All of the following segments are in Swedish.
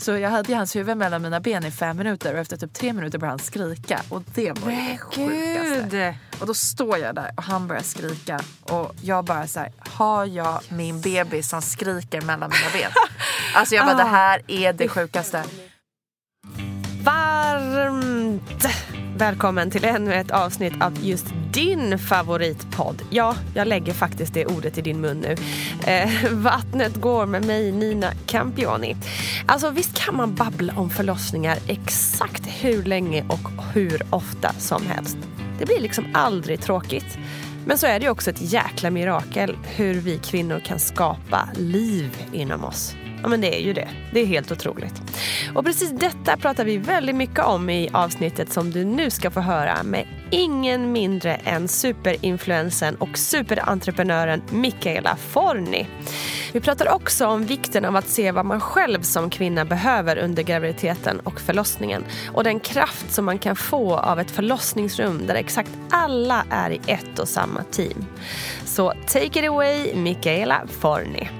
Så jag hade hans huvud mellan mina ben i fem minuter och efter typ tre minuter började han skrika. Och det var det sjukaste. Och då står jag där och han börjar skrika. Och jag bara så här, har jag min bebis som skriker mellan mina ben? Alltså jag bara, det här är det sjukaste. Varmt välkommen till ännu ett avsnitt av just din favoritpodd. Ja, jag lägger faktiskt det ordet i din mun nu. Eh, Vattnet går med mig, Nina Campioni. Alltså visst kan man babbla om förlossningar exakt hur länge och hur ofta som helst. Det blir liksom aldrig tråkigt. Men så är det också ett jäkla mirakel hur vi kvinnor kan skapa liv inom oss. Ja men det är ju det. Det är helt otroligt. Och precis detta pratar vi väldigt mycket om i avsnittet som du nu ska få höra med ingen mindre än superinfluensen och superentreprenören Mikaela Forni. Vi pratar också om vikten av att se vad man själv som kvinna behöver under graviditeten och förlossningen och den kraft som man kan få av ett förlossningsrum där exakt alla är i ett och samma team. Så take it away, Mikaela Forni.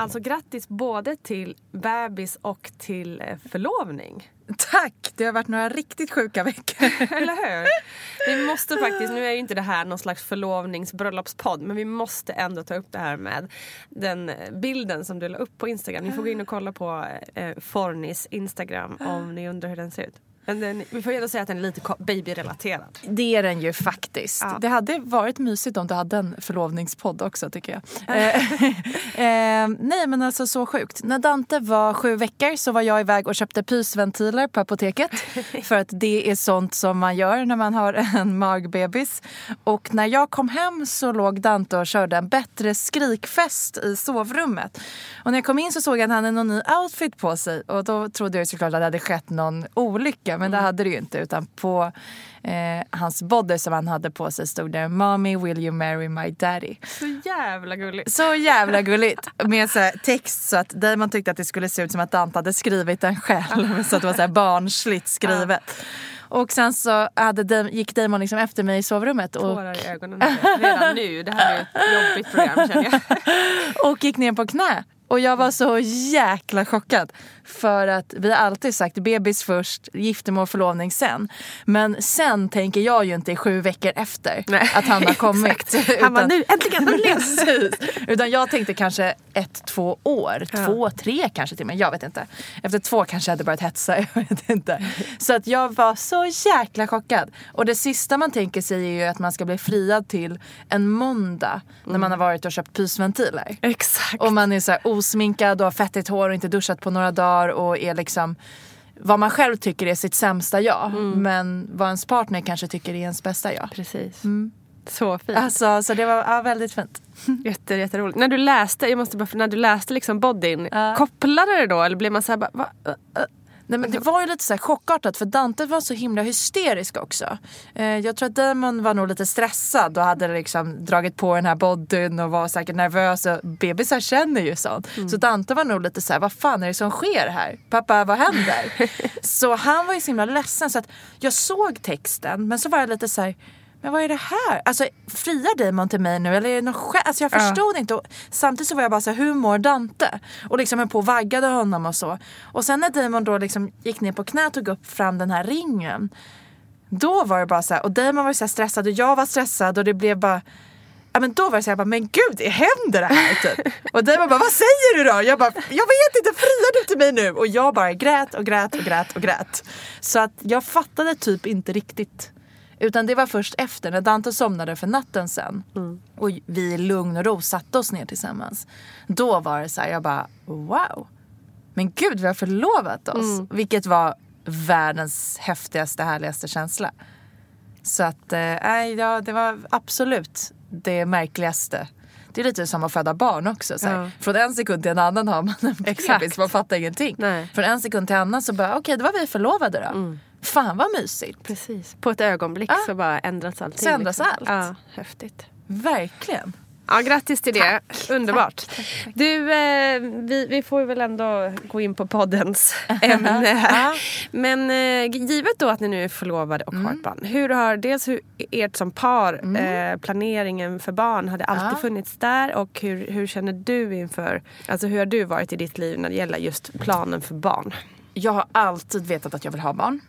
Alltså grattis både till bebis och till eh, förlovning. Tack! Det har varit några riktigt sjuka veckor. Eller hur? Vi måste faktiskt, nu är ju inte det här någon slags förlovningsbröllopspodd men vi måste ändå ta upp det här med den bilden som du la upp på Instagram. Ni får gå in och kolla på eh, Fornis Instagram om ni undrar hur den ser ut. Men den, vi får ju ändå säga att den är lite babyrelaterad. Det är den ju faktiskt. Ja. Det hade varit mysigt om du hade en förlovningspodd också tycker jag. eh, eh, nej men alltså så sjukt. När Dante var sju veckor så var jag iväg och köpte pysventiler på apoteket. för att det är sånt som man gör när man har en magbebis. Och när jag kom hem så låg Dante och körde en bättre skrikfest i sovrummet. Och när jag kom in så såg jag att han hade någon ny outfit på sig. Och då trodde jag såklart att det hade skett någon olycka. Men det hade det ju inte. Utan på eh, hans body som han hade på sig stod det Mommy will you marry my daddy. Så jävla gulligt. Så jävla gulligt. Med så text så att Damon tyckte att det skulle se ut som att Dante hade skrivit den själv. Så att det var så barnsligt skrivet. Och sen så hade gick Damon liksom efter mig i sovrummet och, Tårar i ögonen redan nu. Det här är ett jobbigt program känner jag. och gick ner på knä. Och jag var så jäkla chockad. För att vi har alltid sagt bebis först, giftermål, förlovning sen. Men sen tänker jag ju inte i sju veckor efter Nej, att han har kommit. Han Utan- nu, äntligen. Utan jag tänkte kanske ett, två år. Två, tre kanske till och med. Jag vet inte. Efter två kanske jag hade börjat hetsa. Jag vet inte. Så att jag var så jäkla chockad. Och det sista man tänker sig är ju att man ska bli friad till en måndag. När man har varit och köpt pysventiler. Exakt. Och man är så osminkad och har fettigt hår och inte duschat på några dagar och är liksom vad man själv tycker är sitt sämsta jag. Men vad ens partner kanske tycker är ens bästa jag. Precis. Så fint. Alltså, så det var ja, väldigt fint. Jätte, jätteroligt. När du läste, jag måste bara, när du läste liksom bodyn, kopplade det då eller blev man så här bara, va? Ö, ö. Nej, men det var ju lite så här chockartat för Dante var så himla hysterisk också. Eh, jag tror att Damon var nog lite stressad och hade liksom dragit på den här bodyn och var säkert nervös. Och bebisar känner ju sånt. Så Dante var nog lite så här, vad fan är det som sker här? Pappa, vad händer? så han var ju så himla ledsen så att jag såg texten men så var jag lite så här men vad är det här? Alltså friar Damon till mig nu eller är det något skämt? Alltså jag förstod inte. Och samtidigt så var jag bara så här, hur mår Dante? Och liksom höll på och vaggade honom och så. Och sen när Damon då liksom gick ner på knä och tog upp fram den här ringen. Då var det bara så här, och Damon var så här stressad och jag var stressad och det blev bara Ja men då var det så här, jag bara, men gud det händer det här typ. Och Damon bara, vad säger du då? Jag bara, jag vet inte, friar du till mig nu? Och jag bara grät och grät och grät och grät. Så att jag fattade typ inte riktigt. Utan det var först efter, när Dante somnade för natten sen och vi i lugn och ro satte oss ner tillsammans. Då var det så här, jag bara wow. Men gud vi har förlovat oss. Vilket var världens häftigaste, härligaste känsla. Så att, eh, ja, det var absolut det märkligaste. Det är lite som att föda barn också. Så. Ja. Från en sekund till en annan har man en Exakt. bebis, man fattar ingenting. Nej. Från en sekund till en annan så bara, okej då var vi förlovade då. Fan vad mysigt. Precis. På ett ögonblick så bara ändras allting. Så ändras allt. Ja, häftigt. Verkligen. Ja, grattis till det. Underbart. Du, eh, vi, vi får väl ändå gå in på poddens ämne här. Men eh, givet då att ni nu är förlovade och har ett barn. Hur har dels hur ert som par, eh, planeringen för barn, har det alltid Ja. funnits där? Och hur, hur känner du inför, alltså hur har du varit i ditt liv när det gäller just planen för barn? Jag har alltid vetat att jag vill ha barn.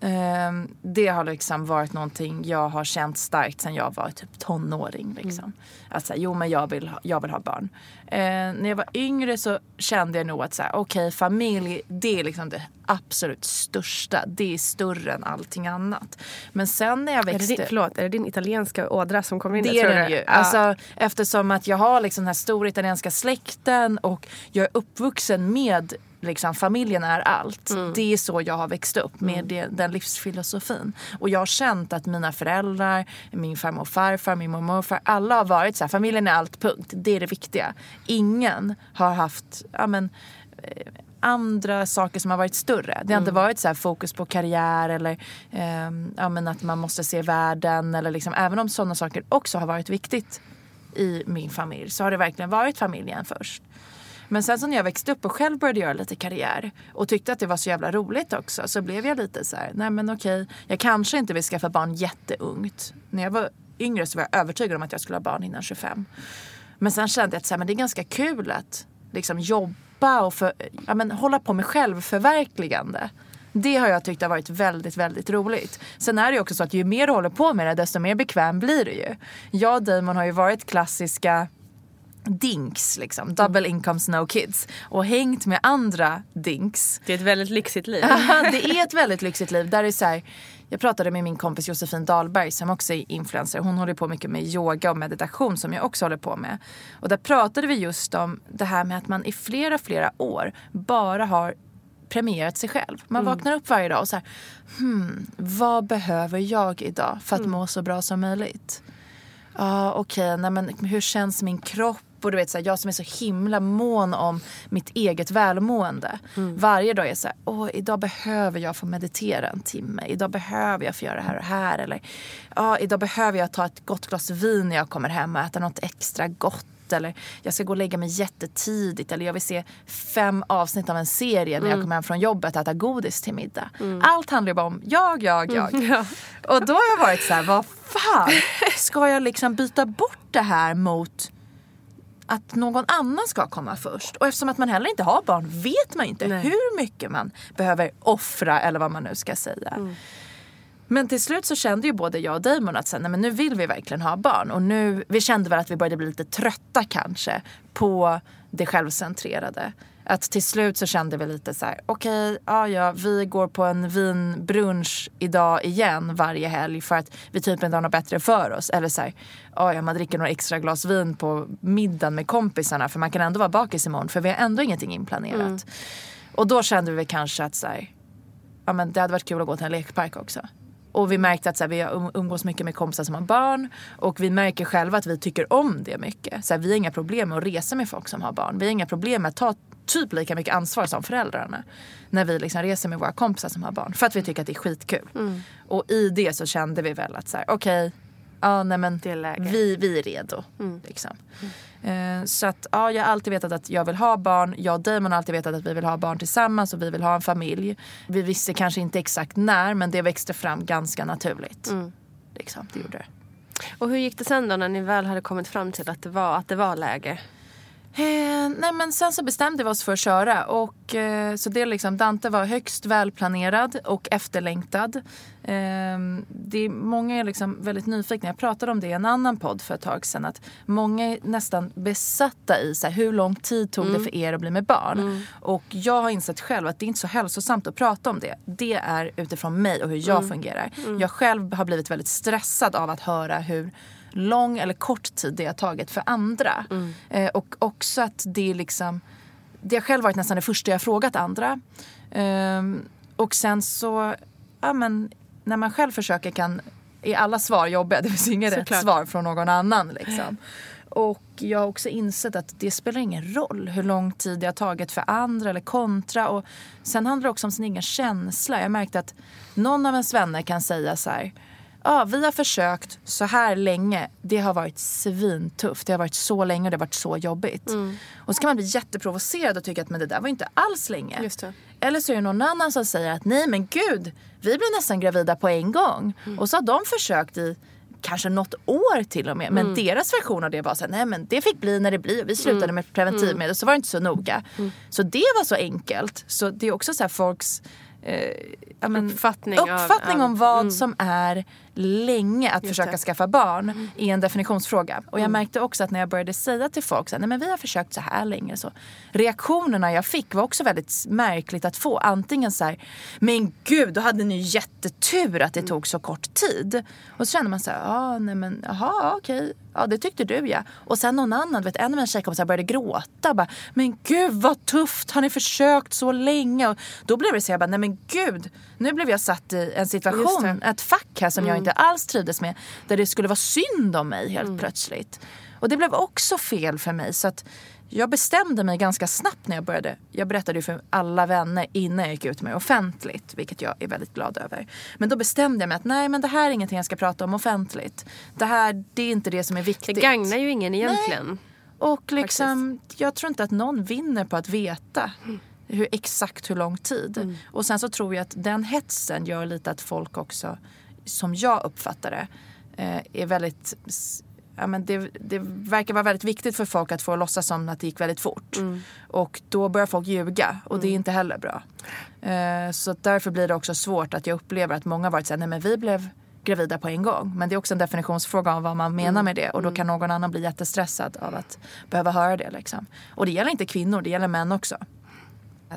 Ehm, det har liksom varit någonting jag har känt starkt sen jag var typ tonåring. Liksom. Att säga, jo men jag vill ha, jag vill ha barn. Ehm, när jag var yngre så kände jag nog att så här, okej familj det är liksom det absolut största. Det är större än allting annat. Men sen när jag Är det växte din, förlåt, är det din italienska ådra som kommer in det är den ju. Alltså, eftersom att jag har liksom den här stora italienska släkten och jag är uppvuxen med liksom, familjen är allt. Mm. Det är så jag har växt upp med det, den livsfilosofin. Och jag har känt att mina föräldrar, min farmor och farfar, min mormor och morfar, alla har varit så här, familjen är allt punkt. Det är det viktiga. Ingen har haft, ja men eh, andra saker som har varit större. Det har inte varit så fokus på karriär eller ehm, ja, men att man måste se världen. Eller liksom, även om sådana saker också har varit viktigt i min familj så har det verkligen varit familjen först. Men sen så när jag växte upp och själv började göra lite karriär och tyckte att det var så jävla roligt också så blev jag lite så här, nej men okej, jag kanske inte vill skaffa barn jätteungt. När jag var yngre så var jag övertygad om att jag skulle ha barn innan 25. Men sen kände jag att så här, men det är ganska kul att liksom jobba och för, ja, men, hålla på med självförverkligande. Det har jag tyckt har varit väldigt, väldigt roligt. Sen är det ju också så att ju mer du håller på med det desto mer bekväm blir du ju. Jag och Damon har ju varit klassiska dinks liksom, double incomes no kids och hängt med andra dinks Det är ett väldigt lyxigt liv. det är ett väldigt lyxigt liv. Där är så här, jag pratade med min kompis Josefin Dahlberg som också är influencer. Hon håller på mycket med yoga och meditation som jag också håller på med. Och där pratade vi just om det här med att man i flera, flera år bara har premierat sig själv. Man vaknar upp varje dag och så här, hmm, vad behöver jag idag för att må så bra som möjligt? Ja, okej, nej men hur känns min kropp? Och du vet, så här, jag som är så himla mån om mitt eget välmående. Varje dag är så här, åh, idag behöver jag få meditera en timme. Idag behöver jag få göra det här och här. Eller, ja, idag behöver jag ta ett gott glas vin när jag kommer hem och äta något extra gott eller jag ska gå och lägga mig jättetidigt eller jag vill se fem avsnitt av en serie när jag kommer hem från jobbet och äta godis till middag. Allt handlar ju bara om jag, jag, jag. Och då har jag varit så här, vad fan, ska jag liksom byta bort det här mot att någon annan ska komma först. Och eftersom att man heller inte har barn vet man inte hur mycket man behöver offra eller vad man nu ska säga. Men till slut så kände ju både jag och Damon att sen, nej, men nu vill vi verkligen ha barn. Och nu, vi kände väl att vi började bli lite trötta kanske på det självcentrerade. Att till slut så kände vi lite så här, okej, ja ja, vi går på en vinbrunch idag igen varje helg för att vi typ inte har något bättre för oss. Eller så här, ja ja, man dricker några extra glas vin på middagen med kompisarna för man kan ändå vara bakis imorgon för vi har ändå ingenting inplanerat. Och då kände vi kanske att så här, ja, men det hade varit kul att gå till en lekpark också. Och vi märkte att så här, vi um- umgås mycket med kompisar som har barn. Och vi märker själva att vi tycker om det mycket. Så här, vi har inga problem med att resa med folk som har barn. Vi har inga problem med att ta typ lika mycket ansvar som föräldrarna. När vi liksom reser med våra kompisar som har barn. För att vi tycker att det är skitkul. Och i det så kände vi väl att så här, okej, ja nej men Det är läge. vi, vi är redo. Liksom. Eh, Så att ja, jag har alltid vetat att jag vill ha barn. Jag och Damon har alltid vetat att vi vill ha barn tillsammans och vi vill ha en familj. Vi visste kanske inte exakt när men det växte fram ganska naturligt. Liksom, det gjorde det. Och hur gick det sen då när ni väl hade kommit fram till att det var, att det var läge? Eh, nej men sen så bestämde vi oss för att köra. Och, eh, så det liksom, Dante var högst välplanerad och efterlängtad. Eh, det är, många är liksom väldigt nyfikna. Jag pratade om det i en annan podd för ett tag sedan. Att många är nästan besatta i så här, hur lång tid tog det för er att bli med barn. Och jag har insett själv att det är inte så hälsosamt att prata om det. Det är utifrån mig och hur jag fungerar. Jag själv har blivit väldigt stressad av att höra hur lång eller kort tid det har tagit för andra. Eh, och också att det liksom det har själv varit nästan det första jag frågat andra. Ehm, och sen så, ja men när man själv försöker kan, är alla svar jobbiga, det finns inget rätt svar från någon annan liksom. Och jag har också insett att det spelar ingen roll hur lång tid det har tagit för andra eller kontra. Och sen handlar det också om sin egen känsla. Jag märkte att någon av ens vänner kan säga så här. Ja, vi har försökt så här länge. Det har varit svintufft. Det har varit så länge och det har varit så jobbigt. Och så kan man bli jätteprovocerad och tycka att men det där var inte alls länge. Eller så är det någon annan som säger att nej men gud, vi blev nästan gravida på en gång. Och så har de försökt i kanske något år till och med. Men deras version av det var så här, nej men det fick bli när det blir. Vi slutade med preventivmedel så var det inte så noga. Så det var så enkelt. Så det är också så här folks eh, ja, men, Uppfattning uppfattning av- om vad mm. som är länge att försöka det. skaffa barn är en definitionsfråga. Och jag märkte också att när jag började säga till folk så här, nej men vi har försökt så här länge. Så reaktionerna jag fick var också väldigt märkligt att få. Antingen så här, men gud då hade ni jättetur att det tog så kort tid. Och så kände man så här, ja nej men jaha okej, ja det tyckte du ja. Och sen någon annan, vet, en av mina tjejkompisar började gråta. Bara, men gud vad tufft, har ni försökt så länge? Och då blev det så jag bara, nej men gud, nu blev jag satt i en situation, det. ett fack här som jag inte alls trivdes med. Där det skulle vara synd om mig helt plötsligt. Och det blev också fel för mig. Så att jag bestämde mig ganska snabbt när jag började. Jag berättade ju för alla vänner innan jag gick ut med det offentligt. Vilket jag är väldigt glad över. Men då bestämde jag mig att nej men det här är ingenting jag ska prata om offentligt. Det här det är inte det som är Det viktigt. gagnar ju ingen egentligen. Och liksom, jag tror inte att någon vinner på att veta hur, exakt hur lång tid. Och sen så tror jag att den hetsen gör lite att folk också, som jag uppfattar det, eh, är väldigt... Ja, men det, det verkar vara väldigt viktigt för folk att få låtsas som att det gick väldigt fort. Och då börjar folk ljuga och det är inte heller bra. Eh, så därför blir det också svårt att jag upplever att många varit såhär, nej men vi blev gravida på en gång. Men det är också en definitionsfråga om vad man menar med det. Och då kan någon annan bli jättestressad av att behöva höra det. Liksom. Och det gäller inte kvinnor, det gäller män också.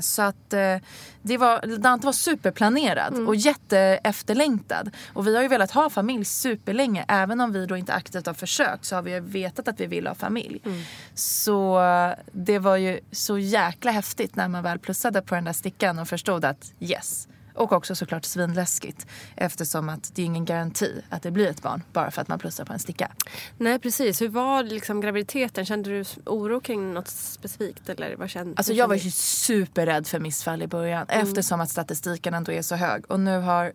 Så att eh, det var, Dante var superplanerad och jätteefterlängtad. Och vi har ju velat ha familj superlänge. Även om vi då inte aktivt har försökt så har vi vetat att vi vill ha familj. Så eh, det var ju så jäkla häftigt när man väl plussade på den där stickan och förstod att yes, Och också såklart svinläskigt eftersom att det är ingen garanti att det blir ett barn bara för att man plussar på en sticka. Nej precis. Hur var liksom graviditeten? Kände du oro kring något specifikt? Eller vad kände, Alltså jag var ju superrädd för missfall i början Mm. eftersom att statistiken ändå är så hög. Och nu har,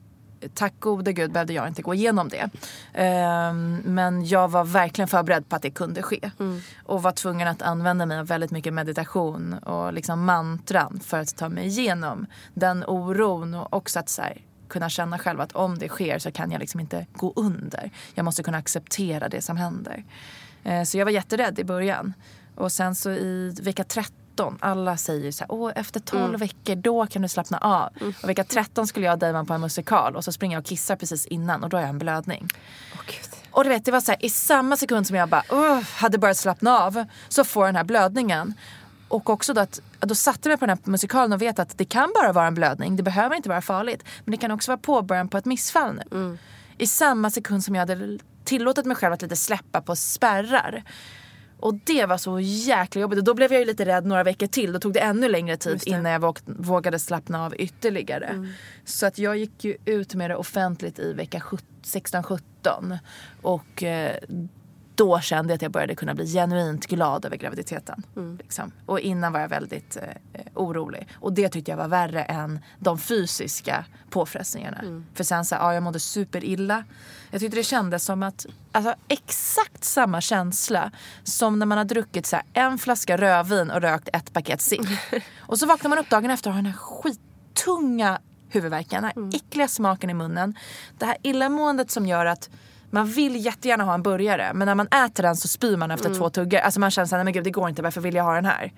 tack gode gud behövde jag inte gå igenom det. Ehm, men jag var verkligen förberedd på att det kunde ske. Mm. Och var tvungen att använda mig av väldigt mycket meditation och liksom mantran för att ta mig igenom den oron och också att så här, kunna känna själv att om det sker så kan jag liksom inte gå under. Jag måste kunna acceptera det som händer. Eh, Så jag var jätterädd i början. Och sen så i vecka 13, alla säger så här, Åh, efter 12 veckor då kan du slappna av. Och vecka 13 skulle jag och Damon på en musikal och så springer jag och kissar precis innan och då har jag en blödning. Åh, Gud. Och du vet, det var så här, i samma sekund som jag bara hade börjat slappna av så får jag den här blödningen. Och också då att då satte mig på den här musikalen och vet att det kan bara vara en blödning. Det behöver inte vara farligt. Men det kan också vara påbörjan på ett missfall nu. I samma sekund som jag hade tillåtit mig själv att lite släppa på spärrar. Och det var så jäkla jobbigt. Och då blev jag ju lite rädd några veckor till. Då tog det ännu längre tid innan jag våg- vågade slappna av ytterligare. Så att jag gick ju ut med det offentligt i vecka 16-17. Och eh, då kände jag att jag började kunna bli genuint glad över graviditeten. Liksom. Och innan var jag väldigt eh, orolig. Och det tyckte jag var värre än de fysiska påfrestningarna. För sen så, ja, jag mådde superilla. Jag tyckte det kändes som att, alltså exakt samma känsla som när man har druckit så här, en flaska rödvin och rökt ett paket cigg. och så vaknar man upp dagen efter och har den här skittunga huvudvärken, den här äckliga smaken i munnen. Det här illamåendet som gör att man vill jättegärna ha en burgare men när man äter den så spyr man efter två tuggor. Alltså man känner såhär, nej men gud det går inte, varför vill jag ha den här?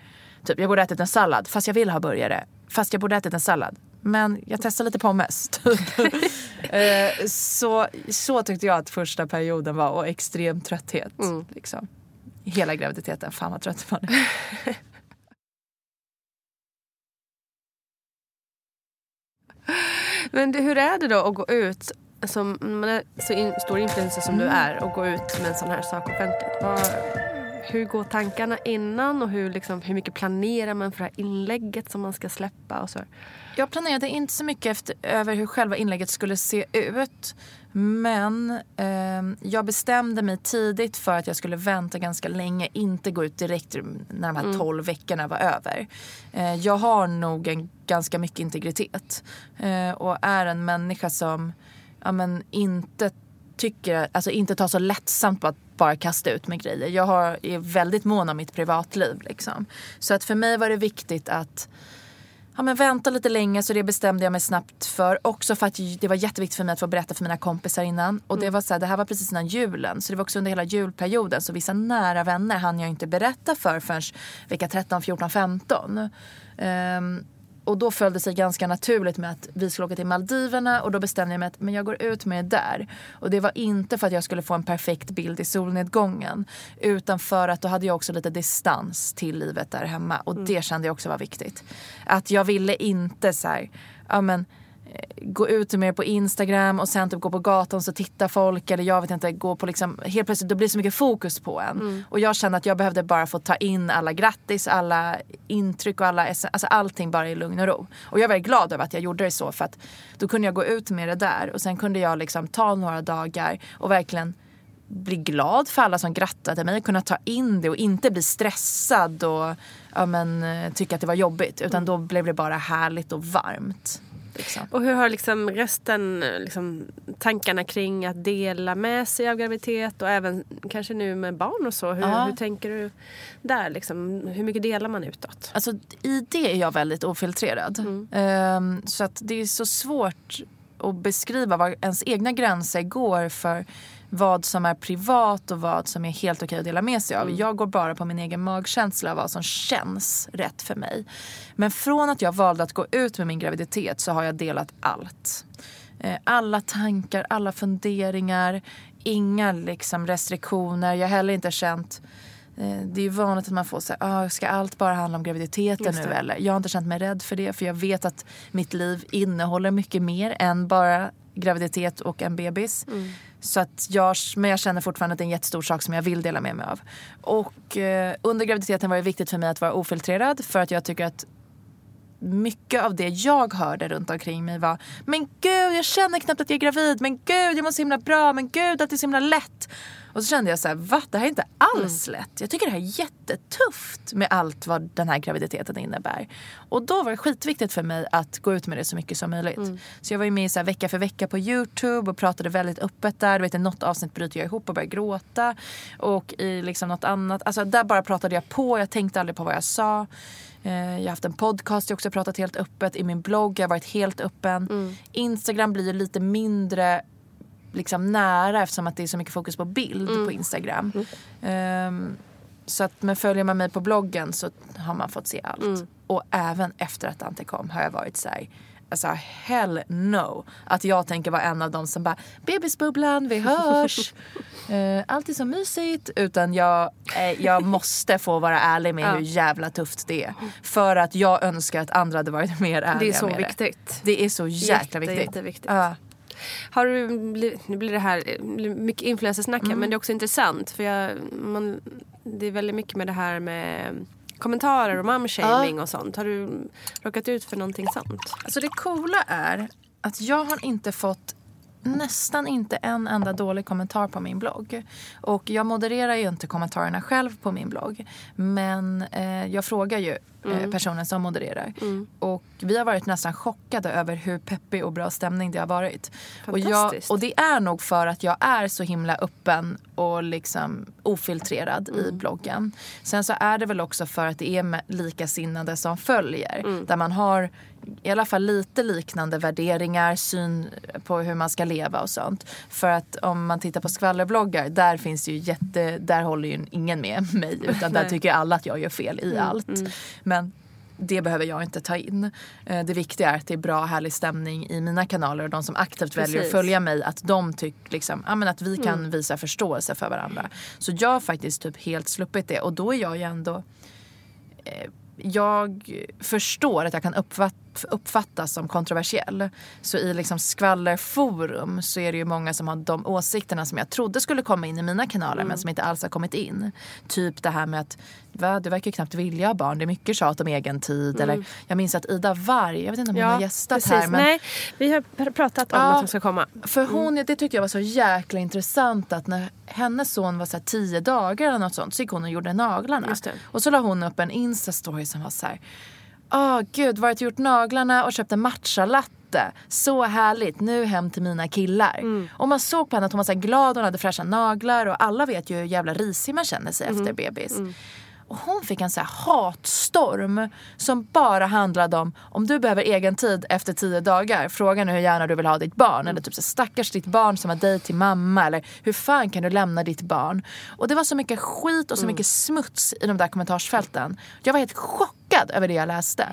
Typ jag borde ätit en sallad fast jag vill ha burgare. Fast jag borde ätit en sallad. Men jag testar lite pommes. typ. Eh, så, så tyckte jag att första perioden var och extrem trötthet. Liksom. Hela graviditeten, fan vad trött man är. Men hur är det då att gå ut som man är så in, stor influencer som du är och gå ut med en sån här sak offentligt? Vad, hur går tankarna innan och hur, liksom, hur mycket planerar man för det här inlägget som man ska släppa? Och så? Jag planerade inte så mycket efter, över hur själva inlägget skulle se ut. Men ehm, jag bestämde mig tidigt för att jag skulle vänta ganska länge. Inte gå ut direkt när de här 12 veckorna var över. Eh, jag har nog en ganska mycket integritet. Eh, och är en människa som ja, men, inte tycker, alltså inte tar så lättsamt på att bara kasta ut med grejer. Jag har, är väldigt mån om mitt privatliv. Liksom. Så att för mig var det viktigt att ja, men vänta lite länge så det bestämde jag mig snabbt för. Också för att det var jätteviktigt för mig att få berätta för mina kompisar innan. Och det var så här, det här var precis innan julen. Så det var också under hela julperioden. Så vissa nära vänner hann jag inte berätta för förrän vecka 13, 14, 15. Ehm, och då föll det sig ganska naturligt med att vi skulle åka till Maldiverna och då bestämde jag mig att men jag går ut med det där. Och det var inte för att jag skulle få en perfekt bild i solnedgången. Utan för att då hade jag också lite distans till livet där hemma. Och det kände jag också var viktigt. Att jag ville inte så här, ja men gå ut det på Instagram och sen typ gå på gatan så tittar folk eller jag vet inte, gå på liksom, helt plötsligt då blir det så mycket fokus på en. Och jag kände att jag behövde bara få ta in alla grattis, alla intryck och alla, alltså allting bara i lugn och ro. Och jag är väldigt glad över att jag gjorde det så för att då kunde jag gå ut med det där och sen kunde jag liksom ta några dagar och verkligen bli glad för alla som grattade mig, kunna ta in det och inte bli stressad och ja, men, eh, tycka att det var jobbigt. Utan då blev det bara härligt och varmt. Liksom. Och hur har liksom resten, liksom, tankarna kring att dela med sig av graviditet och även kanske nu med barn och så. Hur, Ja. hur tänker du där? Liksom, hur mycket delar man utåt? Alltså, I det är jag väldigt ofiltrerad. Ehm, så att det är så svårt att beskriva var ens egna gränser går för vad som är privat och vad som är helt okej att dela med sig av. Jag går bara på min egen magkänsla av vad som känns rätt för mig. Men från att jag valde att gå ut med min graviditet så har jag delat allt. Eh, Alla tankar, alla funderingar, inga liksom restriktioner. Jag har heller inte känt Eh, Det är ju vanligt att man får så här, ah, ska allt bara handla om graviditeten nu eller? Jag har inte känt mig rädd för det för jag vet att mitt liv innehåller mycket mer än bara graviditet och en bebis. Så att jag, men jag känner fortfarande att det är en jättestor sak som jag vill dela med mig av. Och eh, under graviditeten var det viktigt för mig att vara ofiltrerad för att jag tycker att mycket av det jag hörde runt omkring mig var Men gud, jag känner knappt att jag är gravid. Men gud, jag mår så himla bra. Men gud, att det är så himla lätt. Och så kände jag så här, va? Det här är inte alls Mm. lätt. Jag tycker det här är jättetufft med allt vad den här graviditeten innebär. Och då var det skitviktigt för mig att gå ut med det så mycket som möjligt. Mm. Så jag var ju med så här vecka för vecka på Youtube och pratade väldigt öppet där. Du vet, I något avsnitt bryter jag ihop och börjar gråta. Och i liksom något annat, alltså där bara pratade jag på. Jag tänkte aldrig på vad jag sa. Eh, Jag har haft en podcast, jag också pratat helt öppet. I min blogg, jag har varit helt öppen. Mm. Instagram blir ju lite mindre liksom nära eftersom att det är så mycket fokus på bild Mm. på Instagram. Ehm, så att, men följer man mig på bloggen så har man fått se allt. Mm. Och även efter att Ante kom har jag varit så här, alltså hell no. Att jag tänker vara en av dem som bara bebisbubblan, vi hörs. uh, allt är så mysigt. Utan jag, eh, jag måste få vara ärlig med Ja. hur jävla tufft det är. För att jag önskar att andra hade varit mer ärliga Det är så med viktigt. det. Det är så jäkla Jätte, viktigt. jätteviktigt. Ja. Har du, nu blir det här eh, mycket influencersnack här, Mm. men det är också intressant för jag, man, det är väldigt mycket med det här med kommentarer och momshaming och sånt. Har du råkat ut för någonting sånt? Alltså det coola är att jag har inte fått nästan inte en enda dålig kommentar på min blogg. Och jag modererar ju inte kommentarerna själv på min blogg. Men eh, jag frågar ju eh, personen som modererar. Och vi har varit nästan chockade över hur peppig och bra stämning det har varit. Och, jag, och det är nog för att jag är så himla öppen och liksom ofiltrerad i bloggen. Sen så är det väl också för att det är med likasinnade som följer. Där man har i alla fall lite liknande värderingar, syn på hur man ska leva och sånt. För att om man tittar på skvallerbloggar, där finns ju jätte, där håller ju ingen med mig. Utan där tycker alla att jag gör fel i allt. Men det behöver jag inte ta in. Eh, Det viktiga är att det är bra härlig stämning i mina kanaler och de som aktivt väljer att Precis. följa mig att de tycker liksom, ja, men att vi kan visa förståelse för varandra. Så jag har faktiskt typ helt sluppit det och då är jag ju ändå eh, jag förstår att jag kan uppfatt, uppfattas som kontroversiell. Så i liksom skvallerforum så är det ju många som har de åsikterna som jag trodde skulle komma in i mina kanaler men som inte alls har kommit in. Typ det här med att va, du verkar ju knappt vilja ha barn, det är mycket tjat om egen tid. Eller, jag minns att Ida Varg, jag vet inte om hon har gästat här. Men Nej, vi har pr- pratat om Ja. att hon ska komma. för hon, det tyckte jag var så jäkla intressant att när hennes son var så tio dagar eller något sånt så gick hon och gjorde naglarna. Och så la hon upp en Insta-story som var så här. Åh gud, varit och gjort naglarna och köpt en matchalatte. Så härligt, nu hem till mina killar. Mm. Och man såg på henne att hon var så glad, hon hade fräscha naglar och alla vet ju hur jävla risig man känner sig Mm. efter bebis. Och hon fick en så här hatstorm som bara handlade om om du behöver egen tid efter tio dagar, fråga nu hur gärna du vill ha ditt barn. Eller typ så stackars ditt barn som har dig till mamma. Eller hur fan kan du lämna ditt barn? Och det var så mycket skit och så mycket smuts i de där kommentarsfälten. Jag var helt chockad över det jag läste.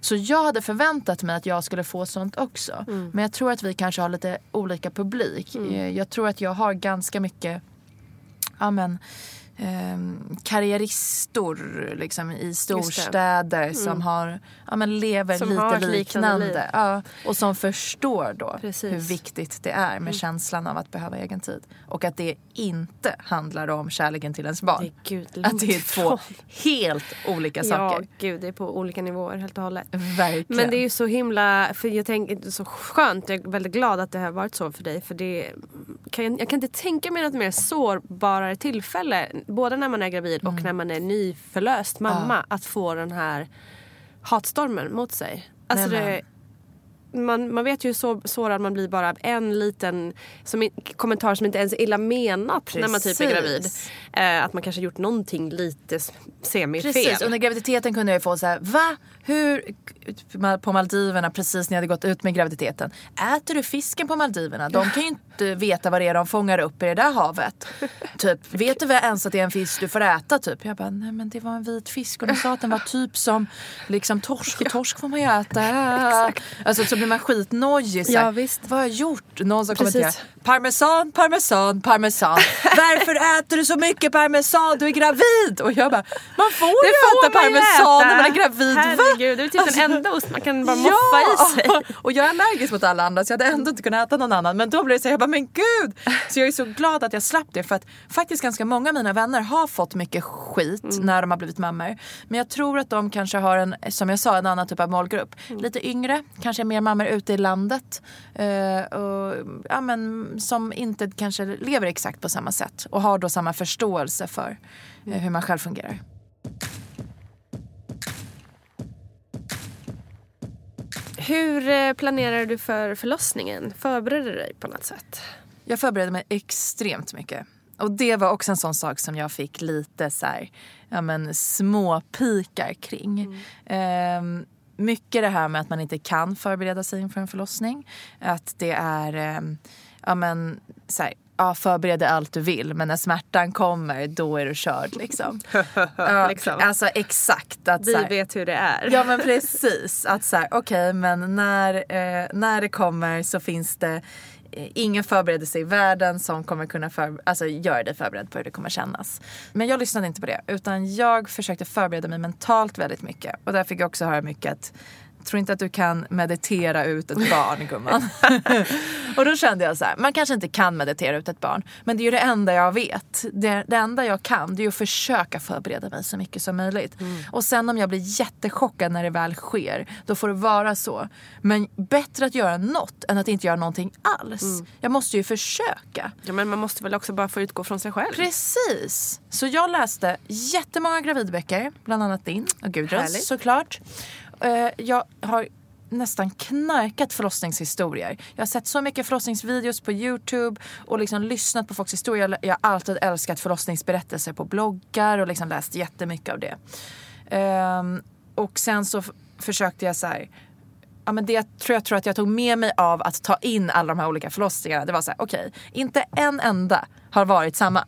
Så jag hade förväntat mig att jag skulle få sånt också. Men jag tror att vi kanske har lite olika publik. Eh, Jag tror att jag har ganska mycket ja, men, ehm, karriäristor liksom, i storstäder som har, ja, men lever Som lite liknande liknande. Ja, och som förstår då Precis. Mm. hur viktigt det är med känslan av att behöva egen tid. Och att det inte handlar om kärleken till ens barn. Det gud att det är två helt olika Ja, saker. gud, det är på olika nivåer helt och hållet. Verkligen. Men det är ju så himla, för jag tänker, så skönt, jag är väldigt glad att det har varit så för dig. För det kan, jag kan inte tänka mig något mer sårbarare tillfälle, både när man är gravid och när man är nyförlöst mamma, att få den här hatstormen mot sig. Alltså Nej, det, man, man vet ju hur så, sårad man blir bara en liten som, kommentar som inte ens är illa menat när man typ är gravid. Precis. Eh, att man kanske gjort någonting lite semifel. Precis, under graviditeten kunde jag ju få så här, va? Hur? På Maldiverna precis när jag hade gått ut med graviditeten. Äter du fisken på Maldiverna? De kan ju inte veta vad det är de fångar upp i det där havet. Typ, vet du väl ens att det är en fisk du får äta? Typ. Jag bara, nej men det var en vit fisk och de sa att den var typ som liksom torsk och torsk får man ju äta. alltså så blir man skitnojig. Ja, visst. Vad har jag gjort? Någon som Precis. kommenterar parmesan, parmesan, parmesan. Varför äter du så mycket parmesan? Du är gravid! Och jag bara, man får ju äta man ju parmesan äta. när man är gravid. Va? Herregud, det är typ Alltså, den enda ost man kan bara moffa i sig. Och jag är allergisk mot alla andra så jag hade ändå inte kunnat äta någon annan. Men då blev det så här, jag bara men gud! Så jag är så glad att jag slapp det för att faktiskt ganska många av mina vänner har fått mycket skit Mm. när de har blivit mammor. Men jag tror att de kanske har en, som jag sa, en annan typ av målgrupp. Mm. Lite yngre, kanske mer mammor ute i landet. Eh, och, ja, men, som inte kanske lever exakt på samma sätt och har då samma förståelse för Mm. eh, hur man själv fungerar. Hur eh, planerar du för förlossningen? Förbereder du dig på något sätt? Jag förberedde mig extremt mycket. Och det var också en sån sak som jag fick lite så här, ja men små pikar kring. Ehm, mycket det här med att man inte kan förbereda sig inför en förlossning. Att det är, ehm, ja men så här, ja förbered dig allt du vill men när smärtan kommer då är du körd liksom. ja, Liksom. Alltså exakt. Att, Vi här, vet hur det är. Ja men precis. Att så här, okej men när, eh, när det kommer så finns det eh, ingen förberedelse i världen som kommer kunna för, alltså, göra dig förberedd på hur det kommer kännas. Men jag lyssnade inte på det utan jag försökte förbereda mig mentalt väldigt mycket. Och där fick jag också höra mycket att Tror inte att du kan meditera ut ett barn gumman. och då kände jag så här, man kanske inte kan meditera ut ett barn. Men det är ju det enda jag vet. Det, det enda jag kan det är att försöka förbereda mig så mycket som möjligt. Och sen om jag blir jättechockad när det väl sker, då får det vara så. Men bättre att göra något än att inte göra någonting alls. Jag måste ju försöka. Ja, men man måste väl också bara få utgå från sig själv? Precis! Så jag läste jättemånga gravidböcker, bland annat din och Gudruns såklart. Eh, Jag har nästan knarkat förlossningshistorier. Jag har sett så mycket förlossningsvideos på Youtube och liksom lyssnat på folks historier. Jag- har alltid älskat förlossningsberättelser på bloggar och liksom läst jättemycket av det. Um, och sen så försökte jag så här Ja, men det jag tror jag tror att jag tog med mig av att ta in alla de här olika förlossningarna. Det var så här, okej, inte en enda har varit samma.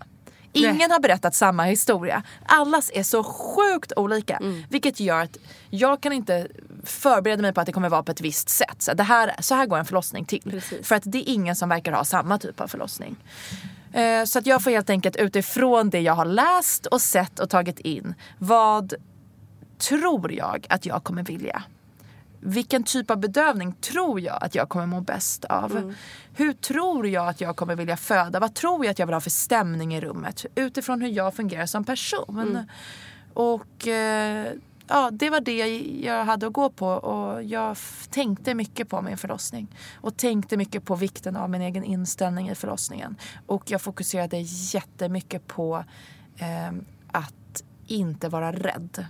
Ingen har berättat samma historia. Allas är så sjukt olika. Vilket gör att jag kan inte förbereda mig på att det kommer vara på ett visst sätt. Så, det här, så här går en förlossning till. Precis. För att det är ingen som verkar ha samma typ av förlossning. Eh, Så att jag får helt enkelt utifrån det jag har läst och sett och tagit in. Vad tror jag att jag kommer vilja? Vilken typ av bedövning tror jag att jag kommer må bäst av? Hur tror jag att jag kommer vilja föda? Vad tror jag att jag vill ha för stämning i rummet? Utifrån hur jag fungerar som person. Och eh, ja, det var det jag hade att gå på. Och jag tänkte mycket på min förlossning. Och tänkte mycket på vikten av min egen inställning i förlossningen. Och jag fokuserade jättemycket på eh, att inte vara rädd.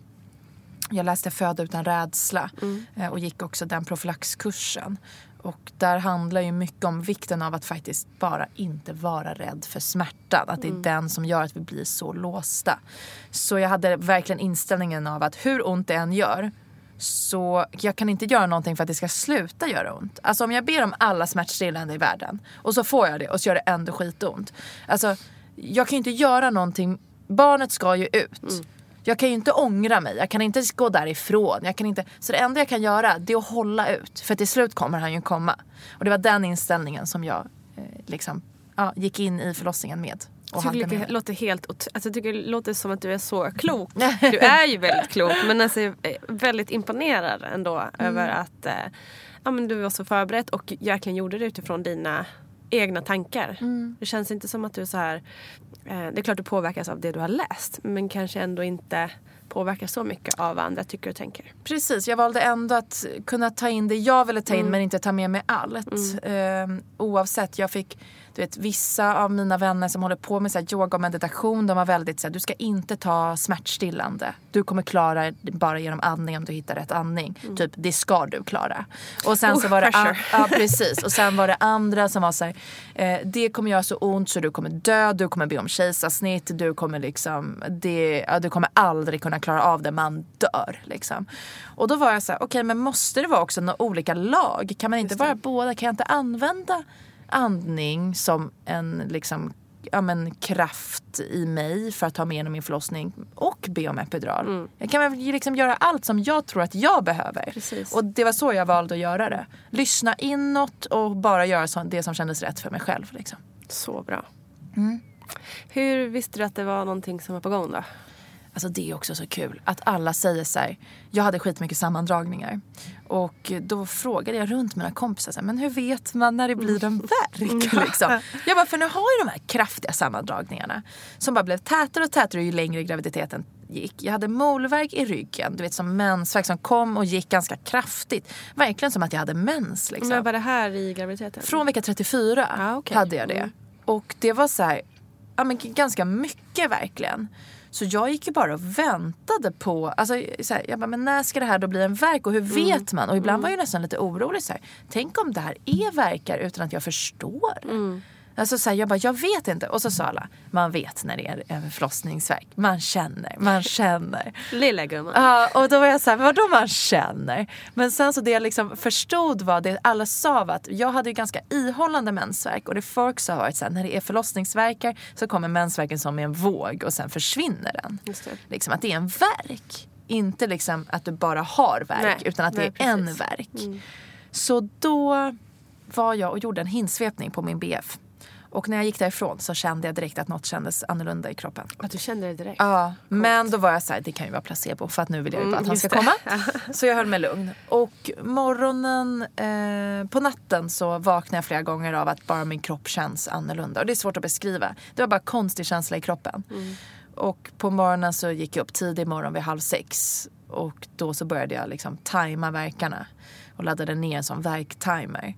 Jag läste Föda utan rädsla eh, och gick också den profylaxkursen. Och där handlar ju mycket om vikten av att faktiskt bara inte vara rädd för smärtan. Att det är den som gör att vi blir så låsta. Så jag hade verkligen inställningen av att hur ont det än gör så jag kan inte göra någonting för att det ska sluta göra ont. Alltså om jag ber om alla smärtstillande i världen och så får jag det och så gör det ändå skitont. Alltså jag kan ju inte göra någonting. Barnet ska ju ut. Jag kan ju inte ångra mig, jag kan inte gå därifrån. Jag kan inte, så det enda jag kan göra det är att hålla ut. För till slut kommer han ju komma. Och det var den inställningen som jag eh, liksom, ja, gick in i förlossningen med. Och Jag tycker det låter helt alltså, jag tycker det låter som att du är så klok. Du är ju väldigt klok men alltså, jag är väldigt imponerad ändå över att eh, ja, men du var så förberedd och verkligen gjorde det utifrån dina egna tankar. Det känns inte som att du är så här... Eh, det är klart du påverkas av det du har läst men kanske ändå inte påverkas så mycket av vad andra tycker och tänker. Precis, jag valde ändå att kunna ta in det jag ville ta in men inte ta med mig allt. Ehm, oavsett, jag fick, du vet vissa av mina vänner som håller på med så yoga och meditation, de var väldigt så här, du ska inte ta smärtstillande. Du kommer klara det bara genom andning om du hittar rätt andning. Typ, det ska du klara. Och sen Oh, så var det, pressure. ja precis. Och sen var det andra som var så här, eh, det kommer göra så ont så du kommer dö, du kommer be om kejsarsnitt, du kommer liksom, det, ja, du kommer aldrig kunna klara av det, man dör liksom. Och då var jag så här, okej men måste det vara också några olika lag? Kan man inte vara båda? Kan jag inte använda andning som en liksom ja, men, kraft i mig för att ta mig igenom min förlossning och be om epidural. Mm. Jag kan väl liksom göra allt som jag tror att jag behöver. Precis. Och det var så jag valde att göra det. Lyssna inåt och bara göra så, det som kändes rätt för mig själv. Liksom. Så bra. Mm. Hur visste du att det var någonting som var på gång då? Alltså det är också så kul att alla säger så här. Jag hade skitmycket sammandragningar. Och då frågade jag runt mina kompisar, så här, men hur vet man när det blir en värk? Liksom. Jag bara, för nu har jag de här kraftiga sammandragningarna. Som bara blev tätare och tätare ju längre graviditeten gick. Jag hade molvärk i ryggen, du vet som mensvärk som kom och gick ganska kraftigt. Verkligen som att jag hade mens. Liksom. När var det här i graviditeten? Från vecka 34 Ah, okej. hade jag det. Mm. Och det var så här, ja, men ganska mycket verkligen. Så jag gick ju bara och väntade på, alltså, så här, jag bara, men när ska det här då bli en verk och hur Mm. vet man? Och ibland var jag nästan lite orolig. Så här, Tänk om det här är verkar utan att jag förstår. Mm. Alltså så här, jag bara, jag vet inte. Och så sa alla, man vet när det är en förlossningsverk. Man känner, man känner. Lilla gumman. Ja, och då var jag så här, vadå man känner? Men sen så det jag liksom förstod var det alla sa var att jag hade ju ganska ihållande mensvärk och det folk sa var att så här, när det är förlossningsverkar så kommer mensvärken som en våg och sen försvinner den. Just det. Liksom att det är en verk. Inte liksom att du bara har verk Nej, utan att nej, det är en precis. verk. Så då var jag och gjorde en hinsvepning på min BF. Och när jag gick därifrån så kände jag direkt att något kändes annorlunda i kroppen. Att du kände det direkt? Ja, men då var jag så här, det kan ju vara placebo för att nu vill jag ju bara att han just ska komma. Så jag höll mig lugn. Och morgonen, eh, på natten så vaknade jag flera gånger av att bara min kropp känns annorlunda. Och det är svårt att beskriva. Det var bara konstig känsla i kroppen. Och på morgonen så gick jag upp tidig morgon vid halv sex. Och då så började jag liksom tajma verkarna. Och laddade ner en sån verktimer.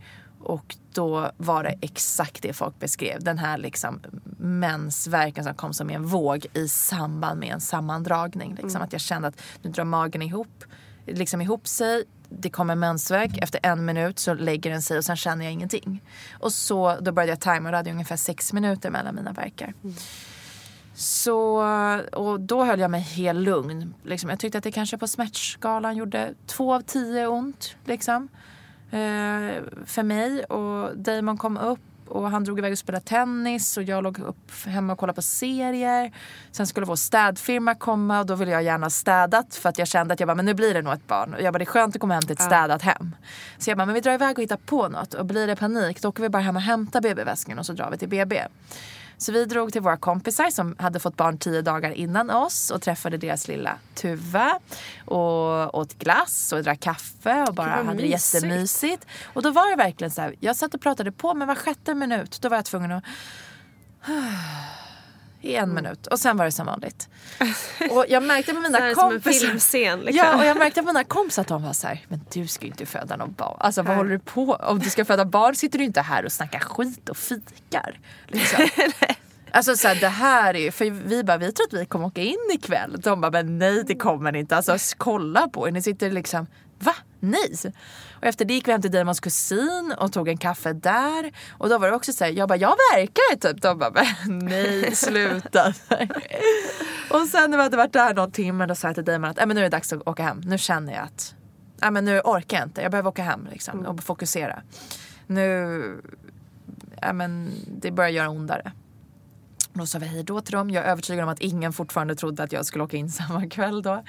Och då var det exakt det folk beskrev. Den här liksom mensvärken som kom som en våg i samband med en sammandragning. Liksom. Att jag kände att nu drar magen ihop, liksom ihop sig. Det kommer mensvärk. Efter en minut så lägger den sig och sen känner jag ingenting. Och så då började jag tajma och det hade ungefär sex minuter mellan mina verkar. Så, och då höll jag mig helt lugn. Liksom, jag tyckte att det kanske på smärtskalan gjorde två av tio ont. Liksom, för mig. Och Damon kom upp och han drog iväg och spelade tennis och jag låg upp hemma och kollade på serier. Sen skulle vår städfirma komma och då ville jag gärna städat för att jag kände att jag bara, men nu blir det nog ett barn. Och jag bara, det är skönt att komma hem till ett städat hem. Så jag bara, men vi drar iväg och hittar på något och blir det panik då åker vi bara hem och hämtar BB-väskan och så drar vi till BB. Så vi drog till våra kompisar som hade fått barn tio dagar innan oss och träffade deras lilla Tuva och åt glass och drack kaffe och bara hade det mysigt. jättemysigt. Och då var det verkligen så här, jag satt och pratade på men var sjätte minut då var jag tvungen att i en minut och sen var det som vanligt. Och jag märkte Så mina kompisar filmscen. Liksom. Ja, och jag märkte på mina kompisar att de var så här, men du ska ju inte föda någon barn. Alltså vad håller du på Om du ska föda barn sitter du inte här och snackar skit och fikar. Liksom. Alltså så här, det här är ju, för vi bara, vi tror att vi kommer åka in ikväll. De bara, men nej det kommer ni inte. Alltså kolla på er, ni sitter liksom, va? Nej. Och efter det gick vi hem till Damons kusin och tog en kaffe där. Och då var det också så här, jag bara, jag verkar typ. De bara, nej sluta. och sen när vi hade varit där någon timme då sa jag till Damon att äh, men nu är det dags att åka hem. Nu känner jag att, äh, men nu orkar jag inte. Jag behöver åka hem liksom, och fokusera. Nu, äh, men det börjar göra ondare. Då sa vi hej då till dem. Jag är övertygad om att ingen fortfarande trodde att jag skulle åka in samma kväll då.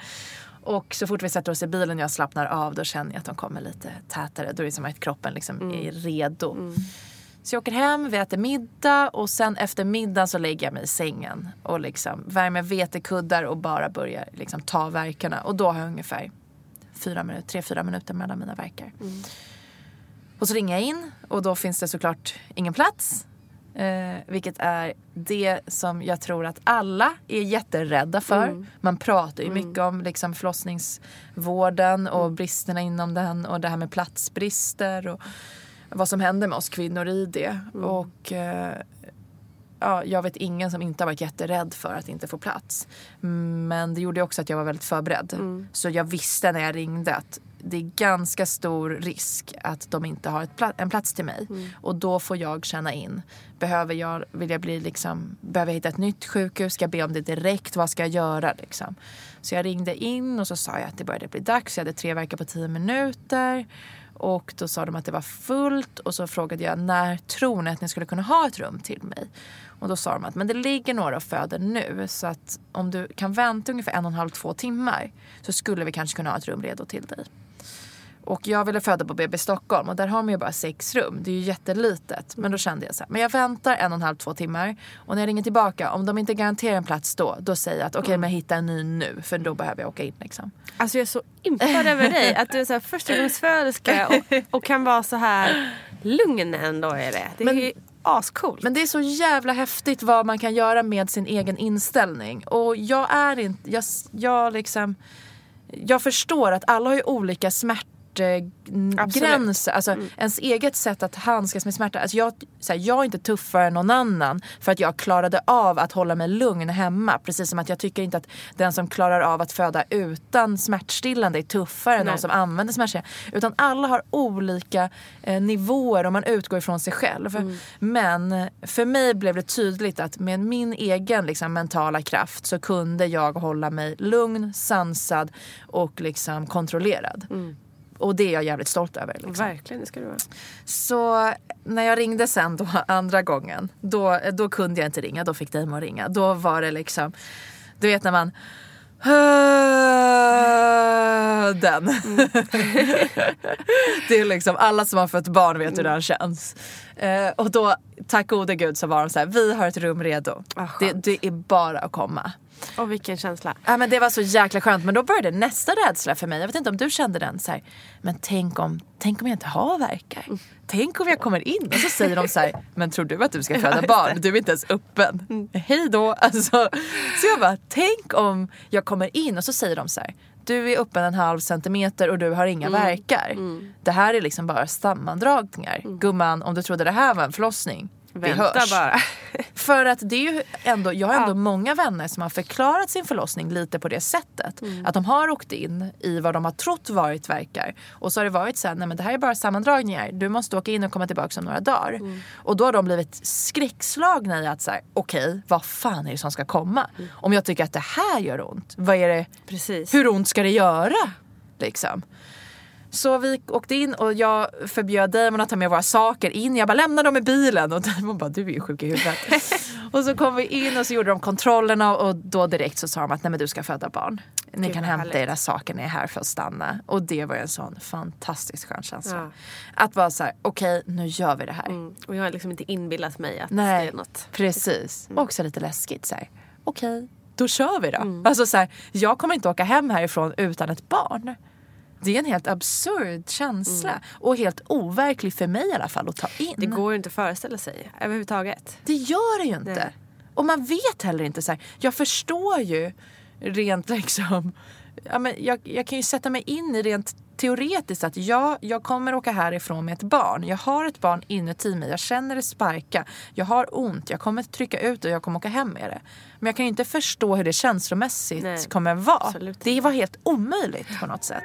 Och så fort vi sätter oss i bilen och jag slappnar av då känner jag att de kommer lite tätare. Då är det som att kroppen liksom är redo. Så jag åker hem, vi äter middag och sen efter middagen så lägger jag mig i sängen och liksom värmer vetekuddar och bara börjar liksom ta verkarna. Och då har jag ungefär fyra minuter, tre, fyra minuter mellan mina verkar. Och så ringer jag in och då finns det såklart ingen plats. Eh, vilket är det som jag tror att alla är jätterädda för. Man pratar ju mycket om liksom förlossningsvården och bristerna inom den och det här med platsbrister och vad som händer med oss kvinnor i det. Och eh, ja, jag vet ingen som inte har varit jätterädd för att inte få plats. Men det gjorde också att jag var väldigt förberedd. Så jag visste när jag ringde att det är ganska stor risk att de inte har pla- en plats till mig. Och då får jag känna in. Behöver jag, vill jag bli liksom, behöver jag hitta ett nytt sjukhus? Ska jag be om det direkt? Vad ska jag göra? Liksom? Så jag ringde in och så sa jag att det började bli dags. Jag hade tre veckor på tio minuter. Och då sa de att det var fullt och så frågade jag när tror ni att ni skulle kunna ha ett rum till mig? Och då sa de att men det ligger några och föder nu så att om du kan vänta ungefär en och en halv, två timmar så skulle vi kanske kunna ha ett rum redo till dig. Och jag ville föda på BB Stockholm och där har man ju bara sex rum. Det är ju jättelitet. Men då kände jag så här, men jag väntar en och en halv, två timmar. Och när jag ringer tillbaka, om de inte garanterar en plats då, då säger jag att okej okay, men hitta en ny nu. För då behöver jag åka in liksom. Alltså jag är så impad över dig. Att du är så här förstagångsföderska och, och kan vara så här lugn ändå är det. Det är men, ascoolt. Men det är så jävla häftigt vad man kan göra med sin egen inställning. Och jag är inte, jag, jag liksom jag förstår att alla har ju olika smärtor smärtgränser. Alltså mm. ens eget sätt att handskas med smärta. Alltså jag, så här, jag är inte tuffare än någon annan för att jag klarade av att hålla mig lugn hemma. Precis som att jag tycker inte att den som klarar av att föda utan smärtstillande är tuffare än någon som använder smärtstillande. Utan alla har olika eh, nivåer och man utgår ifrån sig själv. Mm. Men för mig blev det tydligt att med min egen liksom, mentala kraft så kunde jag hålla mig lugn, sansad och liksom kontrollerad. Mm. Och det är jag jävligt stolt över. Liksom. Verkligen, det ska du vara. Så när jag ringde sen då andra gången, då, då kunde jag inte ringa. Då fick Damon ringa. Då var det liksom, du vet när man den. Mm. det är liksom alla som har fött barn vet hur den känns. Eh, och då, tack gode gud så var de så här, vi har ett rum redo. Oh, det, det, är bara att komma. Och vilken känsla. Ja, men det var så jäkla skönt. Men då började nästa rädsla för mig. Jag vet inte om du kände den. Så här, men tänk om, tänk om jag inte har verkar. Mm. Tänk om jag kommer in och så säger de så här, men tror du att du ska föda barn? Du är inte ens öppen. Mm. Hej då. Alltså, så jag bara, tänk om jag kommer in och så säger de så här, du är öppen en halv centimeter och du har inga mm. verkar. Mm. Det här är liksom bara sammandragningar. Mm. Gumman, om du trodde det här var en förlossning, Vänta bara. För att det är ju ändå, jag har ändå ja. många vänner som har förklarat sin förlossning lite på det sättet. Mm. Att de har åkt in i vad de har trott varit verkar. Och så har det varit så här, nej men det här är bara sammandragningar. Du måste åka in och komma tillbaka om några dagar. Mm. Och då har de blivit skräckslagna i att så okej, okay, vad fan är det som ska komma? Mm. Om jag tycker att det här gör ont, vad är det, Precis. hur ont ska det göra? Liksom. Så vi åkte in och jag förbjöd Damon att ta med våra saker in. Jag bara lämna dem i bilen och Damon bara du är ju sjuk i huvudet. och så kom vi in och så gjorde de kontrollerna och då direkt så sa de att nej men du ska föda barn. Ni Gud, kan hämta härligt. era saker, ni är här för att stanna. Och det var en sån fantastiskt skön känsla. Ja. Att vara så här, okej okay, nu gör vi det här. Mm. Och jag har liksom inte inbillat mig att nej, det är något. Precis. Mm. Och också lite läskigt så här, okej okay, då kör vi då. Mm. Alltså så här, jag kommer inte åka hem härifrån utan ett barn. Det är en helt absurd känsla mm. och helt overklig för mig i alla fall att ta in. Det går ju inte att föreställa sig överhuvudtaget. Det gör det ju inte. Nej. Och man vet heller inte så här. Jag förstår ju rent liksom. Ja, men jag, jag kan ju sätta mig in i rent teoretiskt att ja, jag kommer åka härifrån med ett barn. Jag har ett barn inuti mig. Jag känner det sparka. Jag har ont. Jag kommer trycka ut och jag kommer åka hem med det. Men jag kan inte förstå hur det känslomässigt Nej, kommer vara. Det var helt omöjligt på något sätt.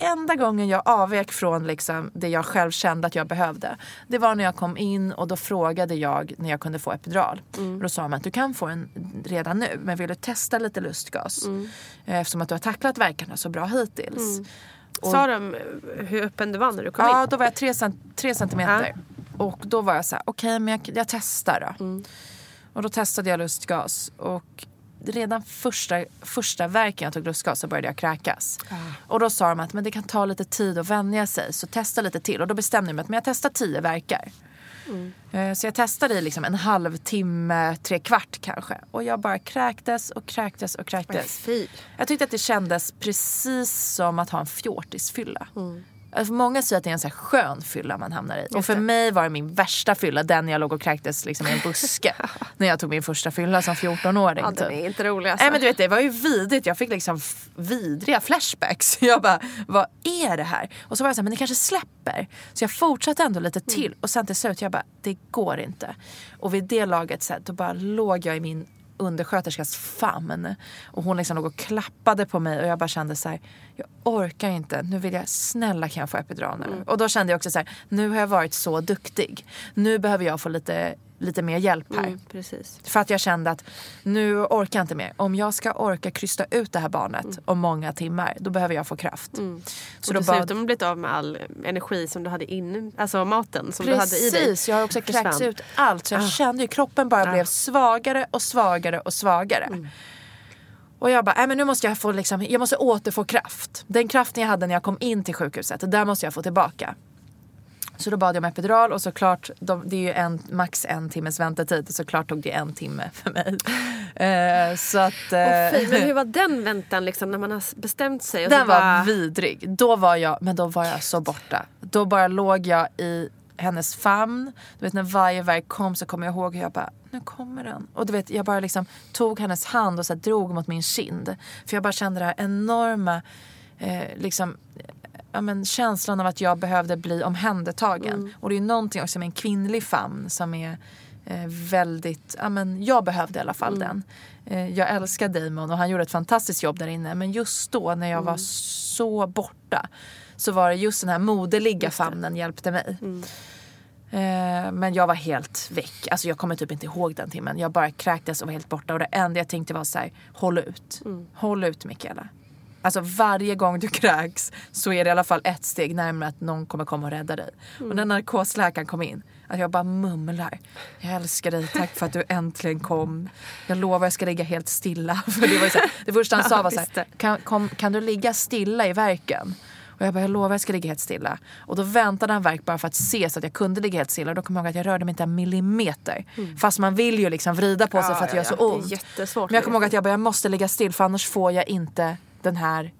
enda gången jag avvek från liksom det jag själv kände att jag behövde. Det var när jag kom in och då frågade jag när jag kunde få epidural. Och då sa de att du kan få en redan nu men vill du testa lite lustgas? Eh, Eftersom att du har tacklat verkarna så bra hittills. Och- Sa de eh, hur öppen du var när du kom Ja, in? då var jag tre, tre centimeter. Och då var jag så här, okej men jag, jag testar då. Och då testade jag lustgas. Och redan första, första verken jag tog lustgas så började jag kräkas. Och då sa de att men det kan ta lite tid att vänja sig så testa lite till. Och då bestämde jag mig att men jag testar tio verkar. Eh, Så jag testade i liksom en halvtimme, tre kvart kanske. Och jag bara kräktes och kräktes och kräktes. Fy. Jag tyckte att det kändes precis som att ha en fjortisfylla. Alltså många säger att det är en så här skön fylla man hamnar i. Och för mig var det min värsta fylla den jag låg och kräktes liksom i en buske. när jag tog min första fylla som 14-åring. Ja, typ. den är inte rolig alltså. Nej men du vet det var ju vidrigt. Jag fick liksom vidriga flashbacks. Jag bara, vad är det här? Och så var jag såhär, men det kanske släpper. Så jag fortsatte ändå lite till. Och sen till slut, jag bara, det går inte. Och vid det laget så här, då bara låg jag i min undersköterskas famn. Och hon liksom låg och klappade på mig och jag bara kände så här, jag orkar inte. Nu vill jag, snälla kan jag få epidural nu? Och då kände jag också så här, nu har jag varit så duktig. Nu behöver jag få lite, lite mer hjälp här. Mm, precis. För att jag kände att nu orkar jag inte mer. Om jag ska orka krysta ut det här barnet om många timmar, då behöver jag få kraft. Så Mm. Och då dessutom bad... blivit av med all energi som du hade inne, alltså maten som du hade i dig. Precis, jag har också kräkts ut allt. Så jag Ah. kände ju kroppen bara Ah. blev svagare och svagare och svagare. Mm. Och jag bara, nej men nu måste jag få liksom, jag måste återfå kraft. Den kraften jag hade när jag kom in till sjukhuset, där måste jag få tillbaka. Så då bad jag om epidural och såklart, de, det är ju en, max en timmes väntetid och såklart tog det en timme för mig. Eh, så att... Eh, fy, men hur var den väntan liksom, när man har bestämt sig? Och den så var bara, vidrig. Då var jag, men då var jag så borta. Då bara låg jag i hennes famn. Du vet när varje verk kom så kommer jag ihåg hur jag bara, nu kommer den. Och du vet jag bara liksom tog hennes hand och så drog mot min kind. För jag bara kände det här enorma eh, liksom ja, men känslan av att jag behövde bli omhändertagen. Och det är någonting också med en kvinnlig famn som är eh, väldigt, ja men jag behövde i alla fall den. Eh, jag älskar Damon och han gjorde ett fantastiskt jobb där inne. Men just då när jag var så borta så var det just den här moderliga famnen hjälpte mig. Eh, men jag var helt väck. Alltså jag kommer typ inte ihåg den timmen. Jag bara kräktes och var helt borta. Och det enda jag tänkte var så här, håll ut. Håll ut Mikaela. Alltså varje gång du kräks så är det i alla fall ett steg närmare att någon kommer komma och rädda dig. Och när narkosläkaren kom in, att jag bara mumlar. Jag älskar dig, tack för att du äntligen kom. Jag lovar jag ska ligga helt stilla. För det, var så här, det första han sa var så här, kan, kom, kan du ligga stilla i verken? Och jag bara, jag lovar jag ska ligga helt stilla. Och då väntade han verk bara för att se så att jag kunde ligga helt stilla. Och då kom jag ihåg att jag rörde mig inte en millimeter. Fast man vill ju liksom vrida på sig Ja, för att det ja, gör så ja. Det är ont. jättesvårt. Men jag kommer ihåg att jag bara, jag måste ligga still för annars får jag inte den här,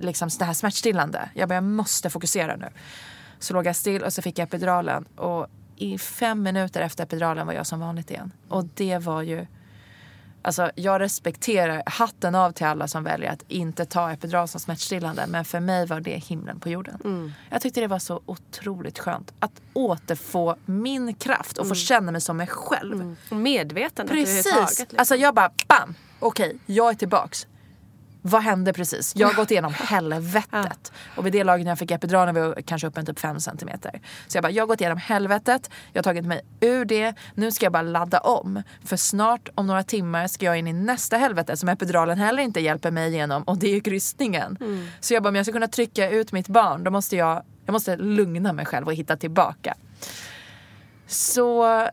liksom, det här smärtstillande. Jag bara, jag måste fokusera nu. Så låg jag still och så fick jag epiduralen. Och i fem minuter efter epiduralen var jag som vanligt igen. Och det var ju... Alltså jag respekterar hatten av till alla som väljer att inte ta epidural som smärtstillande. Men för mig var det himlen på jorden. Mm. Jag tyckte det var så otroligt skönt. Att återfå min kraft och få känna mig som mig själv. Och medvetande Precis. överhuvudtaget. liksom. Alltså jag bara bam! Okej, jag är tillbaks. Vad hände precis? Jag har gått igenom helvetet. Och vid det laget när jag fick epiduralen var jag kanske upp en typ 5 centimeter. Så jag bara, jag har gått igenom helvetet. Jag har tagit mig ur det. Nu ska jag bara ladda om. För snart om några timmar ska jag in i nästa helvete som epiduralen heller inte hjälper mig igenom. Och det är ju krystningen. Så jag bara, om jag ska kunna trycka ut mitt barn då måste jag, jag måste lugna mig själv och hitta tillbaka. Så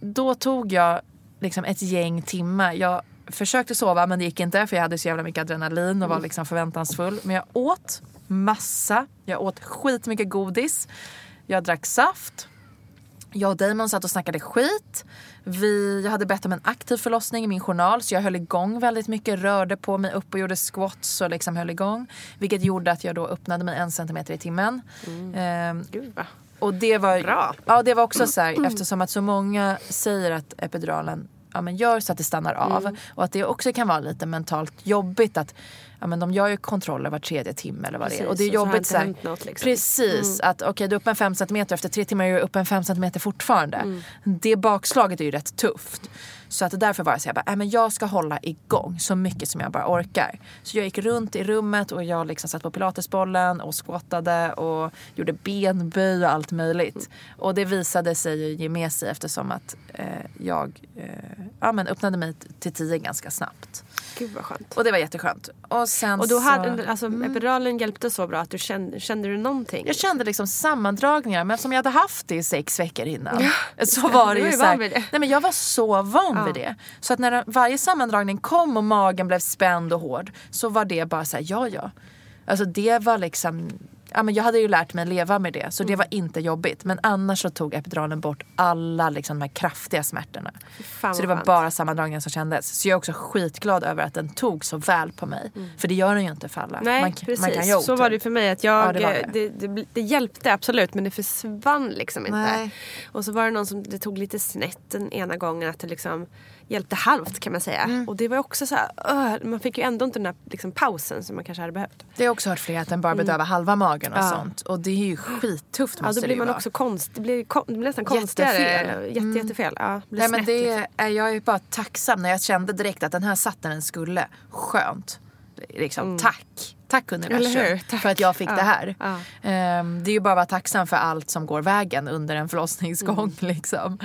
då tog jag liksom ett gäng timmar. Jag försökte sova men det gick inte för jag hade så jävla mycket adrenalin och var liksom förväntansfull. Men jag åt massa. Jag åt skitmycket godis. Jag drack saft. Jag och Damon satt och snackade skit. Vi, jag hade bett om en aktiv förlossning i min journal så jag höll igång väldigt mycket. Rörde på mig upp och gjorde squats och liksom höll igång. Vilket gjorde att jag då öppnade mig en centimeter i timmen. Ehm, Gud, och det var, Bra. Ja, det var också så här, eftersom att så många säger att epiduralen ja, men gör så att det stannar av. Och att det också kan vara lite mentalt jobbigt att ja, men de gör ju kontroller var tredje timme eller vad det är. Och det är Precis, och jobbigt så här, något, liksom. Precis, att okej du är uppe en fem centimeter efter tre timmar är du uppe en fem centimeter fortfarande. Det bakslaget är ju rätt tufft. Så att därför var jag så här, bara, äh, men jag ska hålla igång så mycket som jag bara orkar. Så jag gick runt i rummet och jag liksom satt på pilatesbollen och squattade och gjorde benböj och allt möjligt. Och det visade sig ju ge med sig eftersom att eh, jag eh, ja, men öppnade mig till tio ganska snabbt. Gud vad skönt. Och det var jätteskönt. Och, sen Och då så... hade, alltså, epiduralen hjälpte så bra att du kände, kände du någonting? Jag kände liksom sammandragningar men som jag hade haft det i sex veckor innan. så det. var det ju så här. Nej men jag var så van vid det. Så att när varje sammandragning kom och magen blev spänd och hård så var det bara så här, ja ja. Alltså det var liksom Ja, men jag hade ju lärt mig leva med det så Mm. det var inte jobbigt. Men annars så tog epiduralen bort alla liksom, de här kraftiga smärtorna. Så det var skönt. bara sammandragningen som kändes. Så jag är också skitglad över att den tog så väl på mig. För det gör den ju inte för alla. Mm. Nej man, precis, man kan ju så var det för mig. Att jag, Ja, det. det. Det, det, det hjälpte absolut men det försvann liksom inte. Nej. Och så var det någon som det tog lite snett den ena gången att det liksom hjälpte halvt kan man säga. Mm. Och det var också så här, öh, man fick ju ändå inte den här liksom, pausen som man kanske hade behövt. Det har jag också hört flera att den bara bedövar halva magen och Ja. sånt. Och det är ju skittufft Ja, måste då det blir man vara. också konst, det blir, kon, det blir nästan konstigare. Jättefel. Jätte, Mm. Jättefel. Ja, det blir Nej, men det liksom. är jag är bara tacksam när jag kände direkt att den här satt där den skulle. Skönt. Liksom, Tack. Tack Mm. Eller hur? universum Tack. för att jag fick Ja, det här. ja. Ehm, det är ju bara att vara tacksam för allt som går vägen under en förlossningsgång. Mm. Liksom.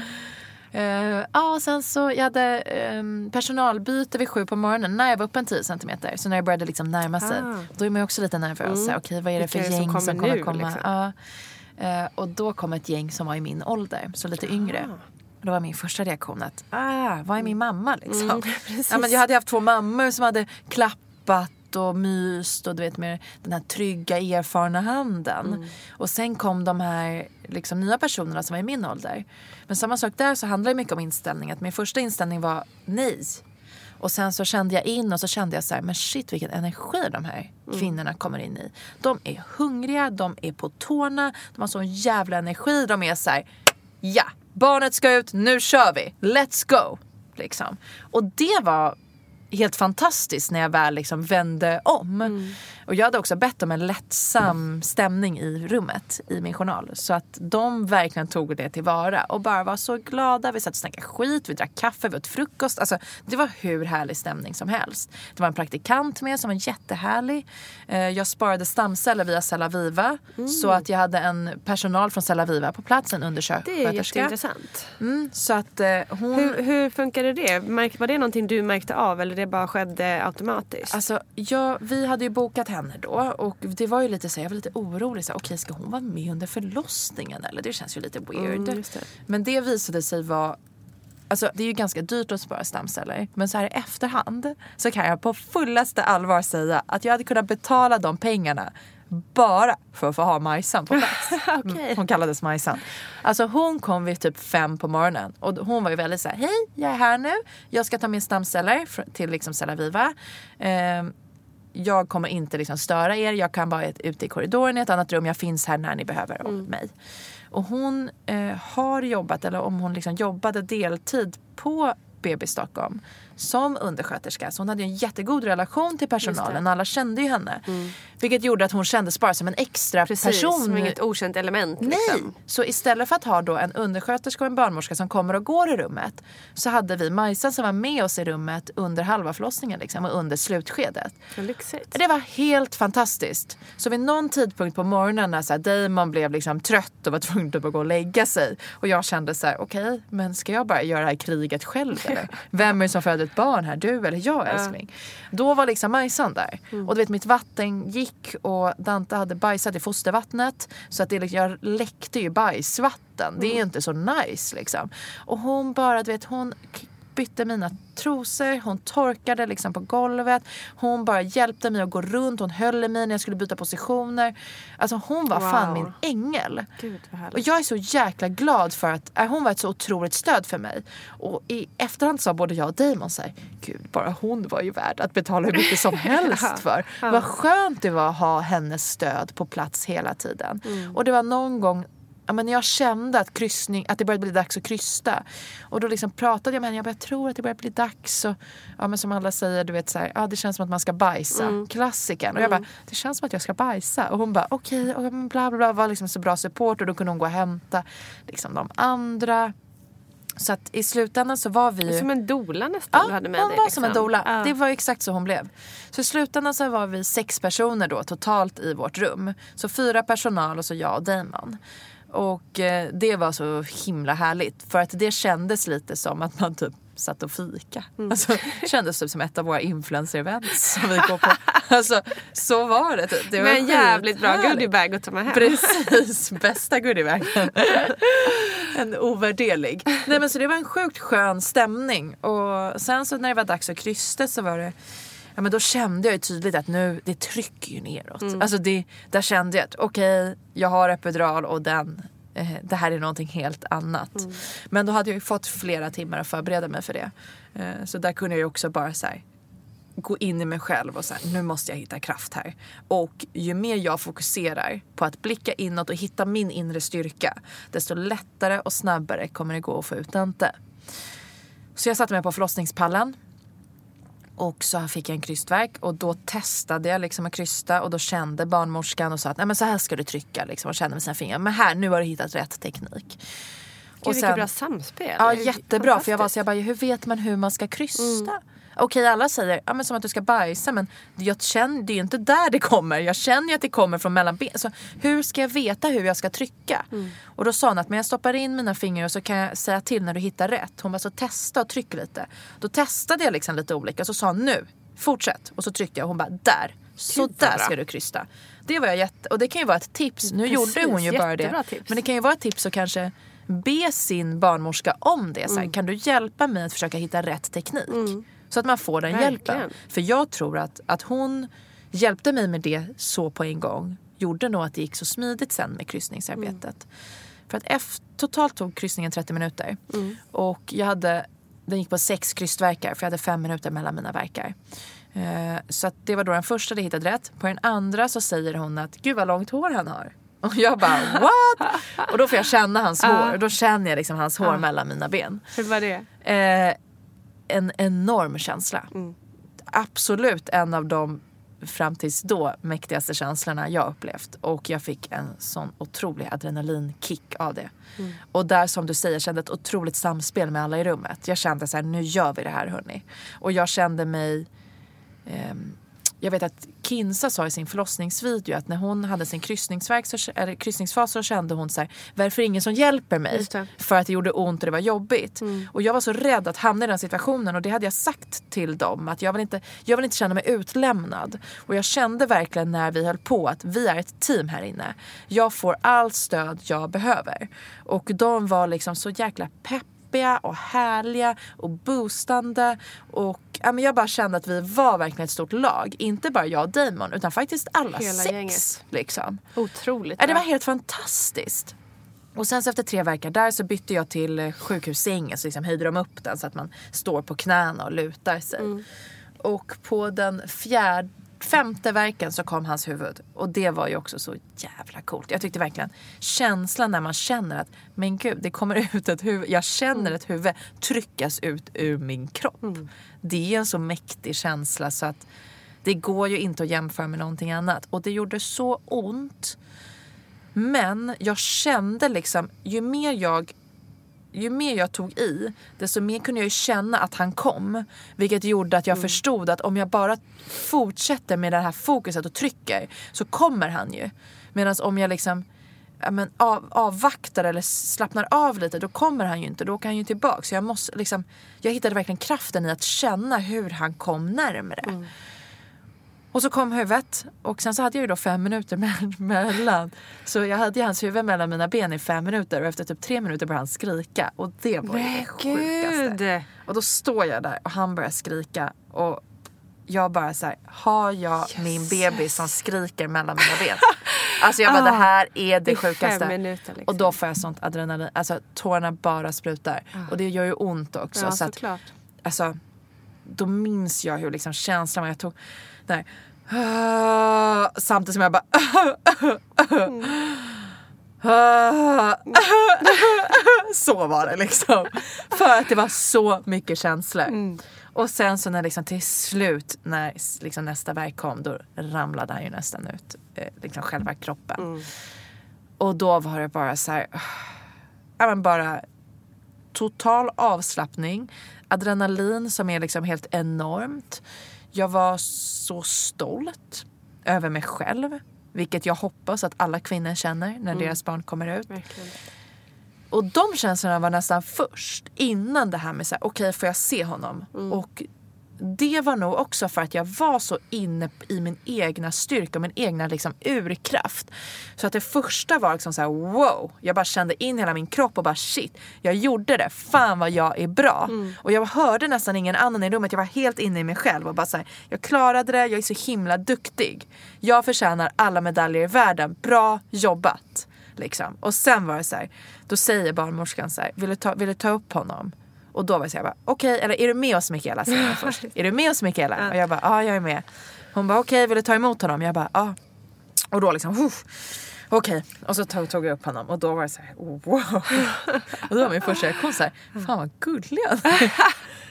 Uh, ja, och sen så jag hade um, personalbyte vid sju på morgonen när jag var uppe en 10 centimeter. Så när jag började liksom närma sig. Ah. Då är man ju också lite nervös. Mm. Okej, vad är det för Vilka det som gäng som kommer kommer nu, komma? liksom? Eh, och då kom ett gäng som var i min ålder, så lite yngre. Och då var min första reaktion att, ah, vad är min mamma liksom? Mm, ja, men jag hade haft två mammor som hade klappat och myst och du vet med den här trygga erfarna handen. Mm. Och sen kom de här liksom, nya personerna som var i min ålder. Men samma sak där så handlar det mycket om inställning. Att min första inställning var nej. Och sen så kände jag in och så kände jag så här, men shit vilken energi de här kvinnorna kommer in i. De är hungriga, de är på tårna, de har sån jävla energi. De är så här, ja, barnet ska ut, nu kör vi, let's go. Liksom. Och det var helt fantastiskt när jag väl liksom vände om. Mm. Och jag hade också bett om en lättsam stämning i rummet i min journal. Så att de verkligen tog det tillvara och bara var så glada. Vi satt och snackade skit, vi drack kaffe, vi åt frukost. Alltså, det var hur härlig stämning som helst. Det var en praktikant med som var jättehärlig. Eh, Jag sparade stamceller via Cellaviva. Så att jag hade en personal från Cellaviva på plats, en Det är undersköterska. jätteintressant. Mm, så att eh, hon... Hur, hur funkade det? Var det någonting du märkte av eller det bara skedde automatiskt? Alltså, jag, vi hade ju bokat henne då och det var ju lite så jag var lite orolig. Så Okej, ska hon vara med under förlossningen eller? Det känns ju lite weird. Mm, det. Men det visade sig vara Alltså, det är ju ganska dyrt att spara stamceller. Men så här i efterhand så kan jag på fullaste allvar säga att jag hade kunnat betala de pengarna bara för att få ha Majsan på plats. Okej. Hon kallades Majsan. Alltså hon kom vid typ fem på morgonen och hon var ju väldigt så här: hej jag är här nu, jag ska ta med stamceller till liksom Cellaviva. Ehm, jag kommer inte liksom störa er, jag kan vara ute i korridoren i ett annat rum, jag finns här när ni behöver mig. Och hon eh, har jobbat, eller om hon liksom jobbade deltid på BB Stockholm som undersköterska. Så hon hade en jättegod relation till personalen. Alla kände ju henne. Vilket gjorde att hon kändes bara som en extra Precis, person. som inget okänt element. Nej! Liksom. Så istället för att ha då en undersköterska och en barnmorska som kommer och går i rummet så hade vi Majsan som var med oss i rummet under halva förlossningen liksom, och under slutskedet. Lyxigt. Det var helt fantastiskt. Så vid någon tidpunkt på morgonen när så här, Damon blev liksom trött och var tvungen att gå och lägga sig och jag kände så här, okej, men ska jag bara göra det här kriget själv eller? Vem är det som föder ett barn här? Du eller jag älskling? Då var liksom Majsan där. Och du vet mitt vatten gick och Dante hade bajsat i fostervattnet så att det, liksom- jag läckte ju bajsvatten. Det är inte så nice liksom. Och hon bara, du vet hon bytte mina trosor, hon torkade liksom på golvet. Hon bara hjälpte mig att gå runt, hon höll i mig när jag skulle byta positioner. Alltså hon var fan Wow. min ängel. Gud Och jag är så jäkla glad för att äh, hon var ett så otroligt stöd för mig. Och i efterhand sa både jag och Damon så här, gud bara hon var ju värd att betala hur mycket som helst för. Vad skönt det var att ha hennes stöd på plats hela tiden. Och det var någon gång Ja, men jag kände att, kryssning, att det började bli dags att krysta. Och då liksom pratade jag med henne. Jag, bara, jag tror att det börjar bli dags. Och, ja, men som alla säger, du vet så här, ja, det känns som att man ska bajsa. Klassikern. Och jag bara, det känns som att jag ska bajsa. Och hon bara, okej, okay, bla bla bla. Var liksom så bra support. Och då kunde hon gå och hämta liksom, de andra. Så att i slutändan så var vi ju... Som en dola nästan du hade med hon dig. var liksom. som en dola. Ja. Det var exakt så hon blev. Så i slutändan så var vi sex personer då totalt i vårt rum. Så fyra personal och så jag och Damon. Och eh, det var så himla härligt. För att det kändes lite som att man typ satt och fika. Mm. Alltså, kändes typ som ett av våra influencer-events som vi går på. Alltså, så var det. Typ. det var Med en jävligt bra goodiebag att ta med hem. Precis, bästa goodiebagen. en ovärderlig. Nej men så det var en sjukt skön stämning. Och sen så när det var dags att krysta så var det Ja men då kände jag ju tydligt att nu, det trycker ju neråt. Alltså det, där kände jag att okej, jag har epidural och den, eh, det här är någonting helt annat. Men då hade jag ju fått flera timmar att förbereda mig för det. Eh, så där kunde jag ju också bara så här, gå in i mig själv och säga nu måste jag hitta kraft här. Och ju mer jag fokuserar på att blicka inåt och hitta min inre styrka desto lättare och snabbare kommer det gå att få ut Dante. Så jag satte mig på förlossningspallen och så fick jag en krystverk och då testade jag liksom att krysta och då kände barnmorskan och sa att Nej, men så här ska du trycka liksom och kände med sina fingrar. Men här, nu har du hittat rätt teknik. Gud, vilket bra samspel. Ja, jättebra. För jag var så jag bara, hur vet man hur man ska krysta? Okej, alla säger ja, men som att du ska bajsa men jag känner, det är ju inte där det kommer. Jag känner ju att det kommer från mellan ben. Så hur ska jag veta hur jag ska trycka? Och då sa hon att men jag stoppar in mina fingrar och så kan jag säga till när du hittar rätt. Hon bara så testa och tryck lite. Då testade jag liksom lite olika och så sa hon nu, fortsätt. Och så tryckte jag och hon bara där. Så där ska du krysta. Det var jag jätte... Och det kan ju vara ett tips. Nu Precis, gjorde hon ju bara det. tips. Men det kan ju vara ett tips att kanske be sin barnmorska om det. Så Mm. här, Kan du hjälpa mig att försöka hitta rätt teknik? Så att man får den Verkligen. hjälpen. För jag tror att, att hon hjälpte mig med det så på en gång gjorde nog att det gick så smidigt sen med kryssningsarbetet. Mm. För att efter, totalt tog kryssningen 30 minuter. Och jag hade, den gick på sex krystverkar för jag hade fem minuter mellan mina verkar. Eh, så det var då den första det hittade rätt. På den andra så säger hon att gud vad långt hår han har. Och jag bara what? Och då får jag känna hans hår. Och då känner jag liksom hans hår mellan mina ben. Hur var det? Eh, en enorm känsla. Absolut en av de fram tills då mäktigaste känslorna jag upplevt. Och jag fick en sån otrolig adrenalinkick av det. Och där som du säger, jag kände ett otroligt samspel med alla i rummet. Jag kände så här, nu gör vi det här hörni. Och jag kände mig ehm, jag vet att Kinsa sa i sin förlossningsvideo att när hon hade sin kryssningsverk så, eller kryssningsfas så kände hon så här, varför är det ingen som hjälper mig? För att det gjorde ont och det var jobbigt. Och jag var så rädd att hamna i den situationen och det hade jag sagt till dem att jag vill inte, jag vill inte känna mig utlämnad. Och jag kände verkligen när vi höll på att vi är ett team här inne. Jag får allt stöd jag behöver. Och de var liksom så jäkla pepp peppiga och härliga och boostande. Och ja, men jag bara kände att vi var verkligen ett stort lag. Inte bara jag och Damon utan faktiskt alla Hela sex. gänget. Liksom. Otroligt Ja, det var helt fantastiskt. Och sen så efter tre veckor där så bytte jag till eh, sjukhussängen så liksom höjde de upp den så att man står på knäna och lutar sig. Och på den fjärde femte verken så kom hans huvud. Och det var ju också så jävla coolt. Jag tyckte verkligen känslan när man känner att men gud det kommer ut ett huvud. Jag känner ett huvud tryckas ut ur min kropp. Det är en så mäktig känsla så att det går ju inte att jämföra med någonting annat. Och det gjorde så ont. Men jag kände liksom, ju mer jag ju mer jag tog i, desto mer kunde jag ju känna att han kom. Vilket gjorde att jag förstod att om jag bara fortsätter med det här fokuset och trycker så kommer han ju. Medan om jag liksom ja, men av, avvaktar eller slappnar av lite då kommer han ju inte. Då åker han ju tillbaka. Så jag, måste, liksom, jag hittade verkligen kraften i att känna hur han kom närmre. Och så kom huvudet och sen så hade jag ju då fem minuter me- mellan. Så jag hade ju hans huvud mellan mina ben i fem minuter och efter typ tre minuter började han skrika. Och det var ju det sjukaste. Gud. Och då står jag där och han börjar skrika och jag bara så här, har jag min bebis som skriker mellan mina ben? Alltså jag bara, det här är det sjukaste. minuter, liksom. Och då får jag sånt adrenalin, alltså tårarna bara sprutar. Och det gör ju ont också. Ja, så att, såklart. alltså, då minns jag hur liksom känslan var. Jag tog där, ah, samtidigt som jag bara ah, så var det liksom. För att det var så mycket känslor. Och sen så när liksom till slut när liksom nästa verk kom då ramlade han ju nästan ut. Eh, liksom själva kroppen. Och då var det bara så här. Men bara total avslappning. Adrenalin som är liksom helt enormt. Jag var så stolt över mig själv. Vilket jag hoppas att alla kvinnor känner när deras barn kommer ut. Verkligen. Och de känslorna var nästan först innan det här med så här, okej får jag se honom? Och det var nog också för att jag var så inne i min egna styrka och min egna liksom urkraft. Så att det första var liksom så här, wow. Jag bara kände in hela min kropp och bara shit. Jag gjorde det. Fan vad jag är bra. Och jag hörde nästan ingen annan i rummet. Jag var helt inne i mig själv och bara så här, jag klarade det. Jag är så himla duktig. Jag förtjänar alla medaljer i världen. Bra jobbat. Liksom. Och sen var det så här, då säger barnmorskan så här, vill du ta, vill du ta upp honom? Och då var jag så bara, okej, eller är du med oss Mikaela? Säger hon först. Är du med oss Mikaela? Och jag bara, ja jag är med. Hon bara, okej, vill du ta emot honom? Jag bara, ja. Och då liksom, okej. Och så tog, tog jag upp honom och då var det så här, wow. Och då var min första reaktion så här, fan vad gullig han.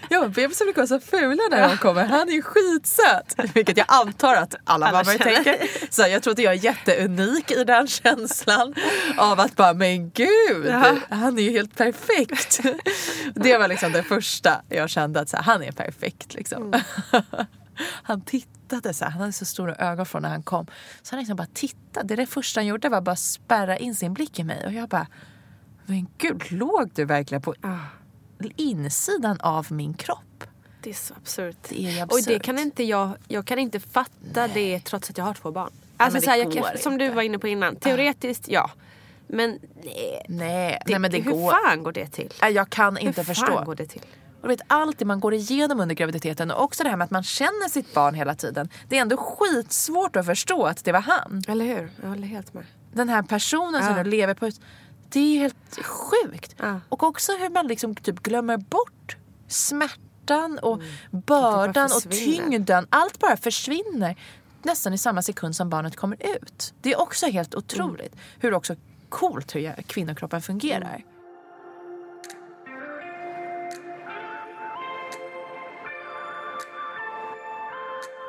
Ja, men bebisar brukar vara så fula när de kommer. Han är ju skitsöt. Vilket jag antar att alla, Alla mammor tänker. Så jag tror att jag är jätteunik i den känslan. Av att bara, men gud, han är ju helt perfekt. Det var liksom det första jag kände att så här, han är perfekt. Liksom. Han tittade så här, han hade så stora ögon från när han kom. Så han liksom bara tittade. Det första han gjorde var bara spärra in sin blick i mig. Och jag bara, men gud, låg du verkligen på insidan av min kropp? Det är så absurt. Det är ju Och det absurt. kan inte jag, jag kan inte fatta det trots att jag har två barn. Alltså det så här, som du var inne på innan, teoretiskt ja. Men nej, Nej, det, nej men det hur går. fan går det till? Nej, Jag kan inte hur förstå. fan går det till? Och vet, allt det man går igenom under graviditeten och också det här med att man känner sitt barn hela tiden. Det är ändå skitsvårt att förstå att det var han. Eller hur? Jag håller helt med. Den här personen som Ja. du lever på. Det är ju helt sjukt. Ja. Och också hur man liksom typ glömmer bort smärtan och bördan och tyngden. Allt bara försvinner nästan i samma sekund som barnet kommer ut. Det är också helt otroligt. Hur också coolt hur kvinnokroppen fungerar.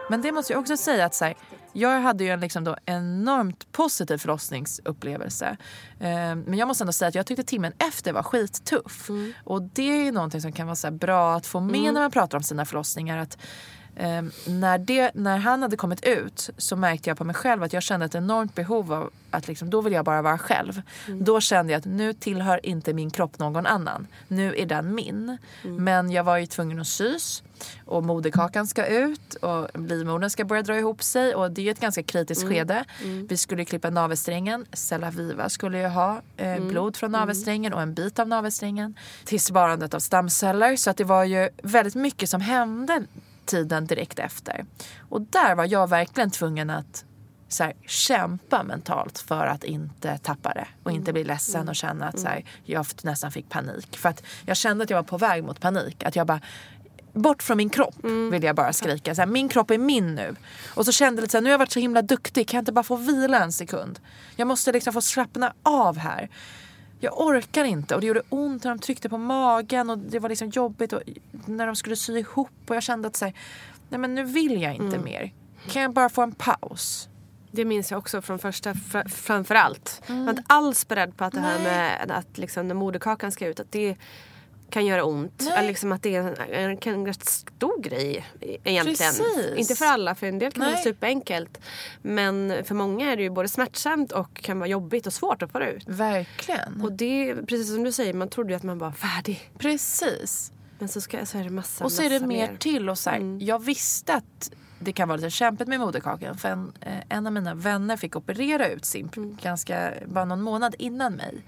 Men det måste jag också säga att så här, jag hade ju en liksom då enormt positiv förlossningsupplevelse. Eh, men jag måste ändå säga att jag tyckte timmen efter var skittuff. Och det är ju någonting som kan vara så bra att få med när man pratar om sina förlossningar. Att, eh, när, det, när han hade kommit ut så märkte jag på mig själv att jag kände ett enormt behov av att liksom, då vill jag bara vara själv. Då kände jag att nu tillhör inte min kropp någon annan. Nu är den min. Men jag var ju tvungen att sys och moderkakan ska ut och livmodern ska börja dra ihop sig och det är ett ganska kritiskt skede. Vi skulle klippa navelsträngen. Sella Viva skulle ju ha eh, blod från navelsträngen och en bit av navelsträngen till sparandet av stamceller. Så att det var ju väldigt mycket som hände tiden direkt efter. Och där var jag verkligen tvungen att så här, kämpa mentalt för att inte tappa det och inte bli ledsen och känna att så här, jag nästan fick panik. För att jag kände att jag var på väg mot panik. Att jag bara, bort från min kropp vill jag bara skrika. Så här, min kropp är min nu. Och så kände jag lite så här, nu har jag varit så himla duktig, kan jag inte bara få vila en sekund? Jag måste liksom få slappna av här. Jag orkar inte och det gjorde ont när de tryckte på magen och det var liksom jobbigt och när de skulle sy ihop och jag kände att så här, nej men nu vill jag inte mer. Kan jag bara få en paus? Det minns jag också från första fr- framför allt. Jag var inte alls beredd på att det här med att liksom, när moderkakan ska ut att det kan göra ont. Nej. Liksom att det är en, en, en rätt stor grej egentligen. Precis. Inte för alla, för en del kan det vara Nej. superenkelt. Men för många är det ju både smärtsamt och kan vara jobbigt och svårt att få ut. Verkligen. Och det är precis som du säger, man trodde ju att man var färdig. Precis. Men så, ska, så är det massa, Och så är det massa mer till. Och så här, Mm. Jag visste att det kan vara lite kämpigt med moderkakan. För en, eh, en av mina vänner fick operera ut sin Mm. ganska, bara någon månad innan mig.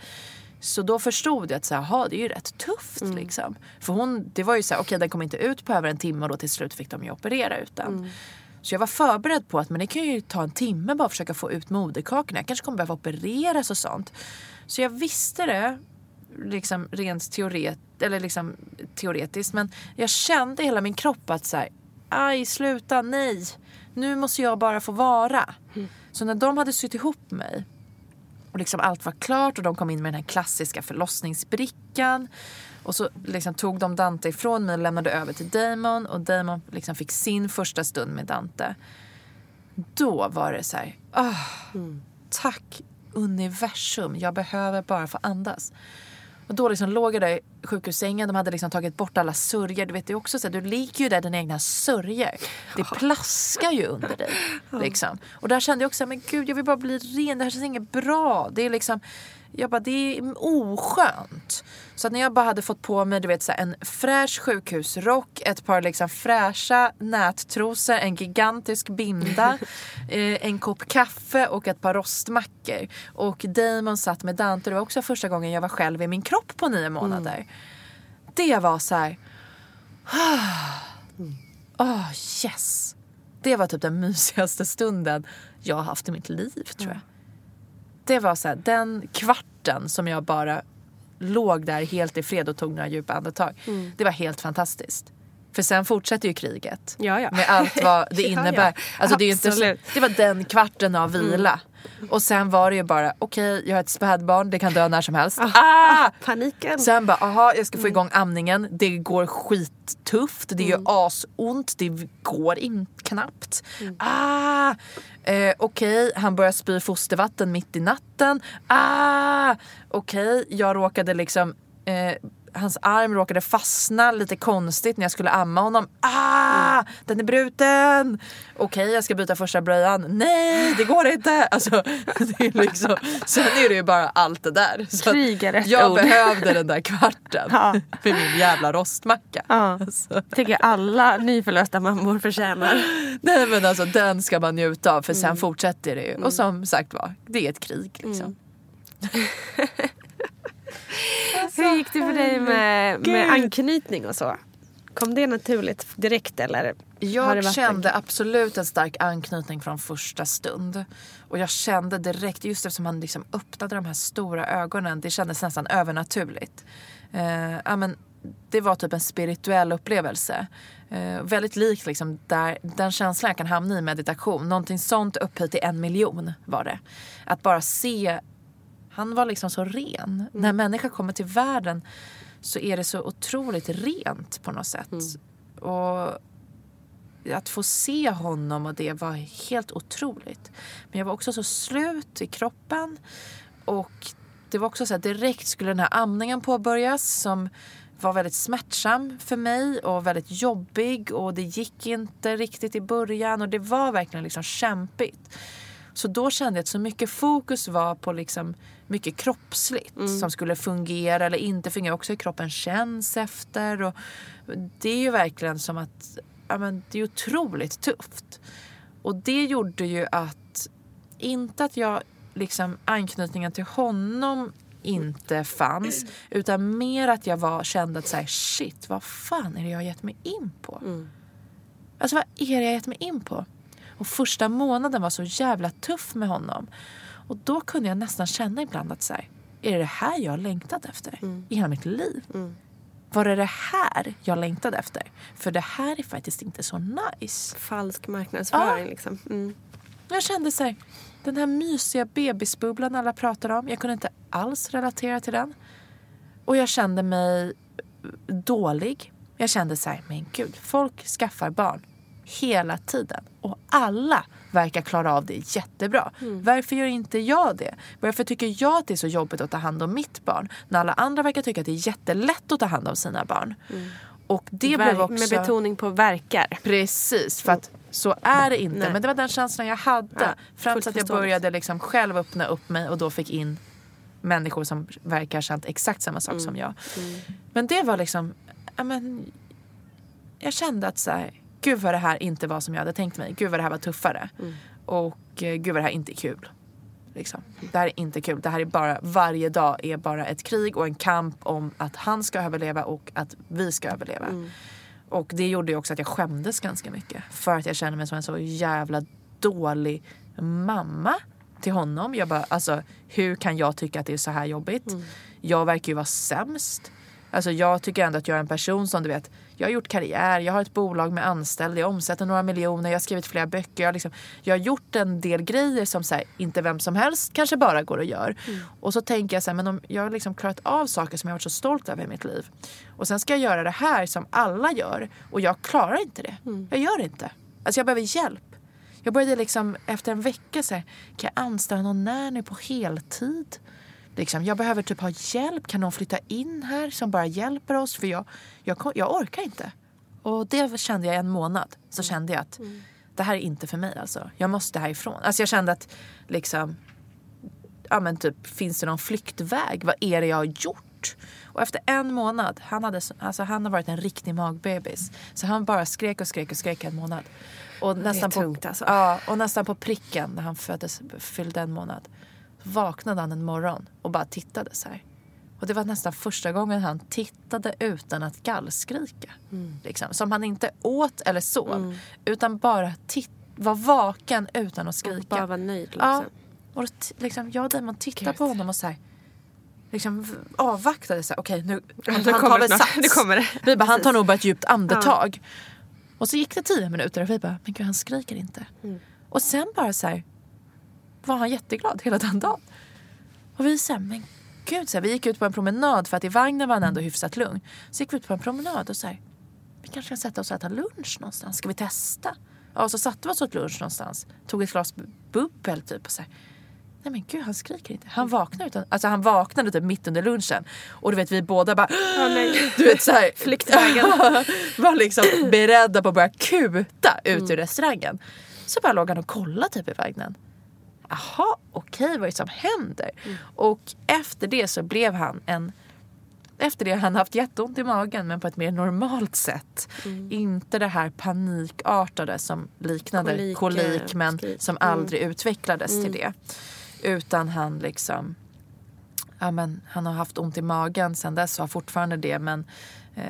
Så då förstod jag att så här, "Jaha, det är ju rätt tufft. Mm. Liksom. För hon, det var ju så här, okej den kom inte ut på över en timme och då till slut fick de ju operera ut den. Mm. Så jag var förberedd på att men det kan ju ta en timme bara att försöka få ut moderkakorna. Jag kanske kommer behöva opereras och sånt. Så jag visste det liksom rent teoret, eller liksom, teoretiskt. Men jag kände i hela min kropp att så här, aj sluta, nej. Nu måste jag bara få vara. Så när de hade sytt ihop mig och liksom allt var klart och de kom in med den här klassiska förlossningsbrickan. Och så liksom tog de Dante ifrån mig och lämnade över till Damon. Och Damon liksom fick sin första stund med Dante. Då var det så här, ah, tack universum, jag behöver bara få andas. Och då liksom låg jag där i sjukhussängen, de hade liksom tagit bort alla sörjor. Du vet, det också så här, du ligger ju där i dina egna sörjor. Det plaskar ju under dig. Liksom. Och där kände jag också, men gud jag vill bara bli ren, det här känns inget bra. Det är liksom, jag bara, det är oskönt. Så att när jag bara hade fått på mig du vet, så en fräsch sjukhusrock, ett par liksom fräscha nättrosor, en gigantisk binda, eh, en kopp kaffe och ett par rostmackor. Och Damon satt med Dante, det var också första gången jag var själv i min kropp på nio månader. Det var så här... Oh, yes! Det var typ den mysigaste stunden jag har haft i mitt liv tror jag. Det var så här, den kvarten som jag bara låg där helt i fred och tog några djupa andetag. Det var helt fantastiskt. För sen fortsätter ju kriget. Ja, ja. Med allt vad det Ja, ja. innebär. Alltså, det, är inte det var den kvarten av vila. Och sen var det ju bara, okej jag har ett spädbarn, det kan dö när som helst. Ah! Paniken. Sen bara, aha jag ska få igång amningen. Det går skittufft, det gör asont, det går in knappt. Ah! Eh, Okej, han börjar spy fostervatten mitt i natten. Ah! Okej, jag råkade liksom eh, Hans arm råkade fastna lite konstigt när jag skulle amma honom. Ah! Den är bruten! Okej, jag ska byta första blöjan. Nej, det går inte! Alltså, det är liksom, sen är det ju bara allt det där. Så Krig är rätt jag ord. behövde den där kvarten Ja. för min jävla rostmacka. Ja. Alltså, tycker alla nyförlösta mammor förtjänar. nej men alltså den ska man njuta av för sen fortsätter det ju. Och som sagt var, det är ett krig liksom. Hur gick det för dig med, med anknytning och så? Kom det naturligt direkt eller? Jag kände absolut en stark anknytning från första stund. Och jag kände direkt, just eftersom han liksom öppnade de här stora ögonen, det kändes nästan övernaturligt. Eh, ja, men det var typ en spirituell upplevelse. Eh, väldigt lik liksom där, den känslan jag kan hamna i meditation. Någonting sånt upphöjt till en miljon var det. Att bara se, han var liksom så ren. När människa kommer till världen så är det så otroligt rent på något sätt. Och att få se honom och det var helt otroligt. Men jag var också så slut i kroppen. Och det var också så att direkt skulle den här amningen påbörjas som var väldigt smärtsam för mig och väldigt jobbig och det gick inte riktigt i början och det var verkligen liksom kämpigt. Så då kände jag att så mycket fokus var på liksom mycket kroppsligt som skulle fungera eller inte fungera. Också hur kroppen känns efter. Och det är ju verkligen som att ja, men det är otroligt tufft. Och det gjorde ju att, inte att jag liksom anknytningen till honom inte fanns. Utan mer att jag var, kände att så här, shit, vad fan är det jag har gett mig in på? Alltså vad är det jag har gett mig in på? Och första månaden var så jävla tuff med honom. Och då kunde jag nästan känna ibland att så här, är det det här jag längtat efter i hela mitt liv? var det det här jag längtade efter? För det här är faktiskt inte så nice. Falsk marknadsföring Ja. liksom. Mm. Jag kände så här, den här mysiga bebisbubblan alla pratar om. Jag kunde inte alls relatera till den. Och jag kände mig dålig. Jag kände så här, men gud, folk skaffar barn hela tiden. Och alla verkar klara av det jättebra. Varför gör inte jag det? Varför tycker jag att det är så jobbigt att ta hand om mitt barn? När alla andra verkar tycka att det är jättelätt att ta hand om sina barn. Och det Ver- blev också... Med betoning på verkar. Precis, för att så är det inte. Nej. Men det var den känslan jag hade. Ja, fram till att jag började liksom själv öppna upp mig och då fick in människor som verkar ha känt exakt samma sak som jag. Men det var liksom, ja, men, jag kände att så här, gud vad det här inte var som jag hade tänkt mig. Gud vad det här var tuffare. Och eh, gud vad det här inte är kul. Liksom. Det här är inte kul. Det här är bara, varje dag är bara ett krig och en kamp om att han ska överleva och att vi ska överleva. Och det gjorde ju också att jag skämdes ganska mycket. För att jag kände mig som en så jävla dålig mamma till honom. Jag bara, alltså hur kan jag tycka att det är så här jobbigt? Jag verkar ju vara sämst. Alltså jag tycker ändå att jag är en person som du vet, jag har gjort karriär, jag har ett bolag med anställda, jag omsätter några miljoner, jag har skrivit flera böcker. Jag har, liksom, jag har gjort en del grejer som så här, inte vem som helst kanske bara går och gör. Och så tänker jag så här, men om jag har liksom klarat av saker som jag har varit så stolt över i mitt liv. Och sen ska jag göra det här som alla gör och jag klarar inte det. Jag gör det inte. Alltså jag behöver hjälp. Jag började liksom efter en vecka säga, kan jag anställa någon nanny på heltid? Liksom, jag behöver typ ha hjälp. Kan någon flytta in här som bara hjälper oss? För jag, jag, jag orkar inte. Och det kände jag i en månad. Så kände jag att det här är inte för mig alltså. Jag måste härifrån. Alltså jag kände att liksom, ja men typ finns det någon flyktväg? Vad är det jag har gjort? Och efter en månad, han, hade, så- alltså han har varit en riktig magbebis. Så han bara skrek och skrek och skrek en månad. Och nästan, tungt på, alltså. ja, och nästan på pricken när han föddes, fyllde en månad. Vaknade han en morgon och bara tittade så här. Och det var nästan första gången han tittade utan att gallskrika. Mm. Liksom. Som han inte åt eller sov. Utan bara titt- var vaken utan att skrika. Bara vara nöjd liksom. Ja. Och liksom, jag och Damon tittade på honom och så här, liksom avvaktade. Så här, Okej, nu Ja, han, han tar väl snart. sats. Nu kommer det. Vi bara, han tar nog bara ett djupt andetag. Och så gick det tio minuter och vi bara, men gud han skriker inte. Mm. Och sen bara så här, var han jätteglad hela den dagen. Och vi sa, men gud, så här, vi gick ut på en promenad för att i vagnen var han ändå hyfsat lugn. Så gick vi ut på en promenad och så här, vi kanske kan sätta oss och äta lunch någonstans. Ska vi testa? Ja, och så satte vi oss åt lunch någonstans. Tog ett glas bubbel typ och så här. Nej men gud han skriker inte. Han vaknade utan, alltså han vaknade typ mitt under lunchen. Och du vet vi båda bara Du vet såhär Flyktvägen. var liksom beredda på att börja kuta ut ur restaurangen. Så bara låg han och kollade typ i vagnen. Jaha okej vad är det som händer? Och efter det så blev han en efter det har han haft jätteont i magen men på ett mer normalt sätt. Inte det här panikartade som liknade Kolik, kolik, men skrik. som Mm. aldrig utvecklades till det. Utan han liksom ja, men han har haft ont i magen sen dess och har fortfarande det men eh,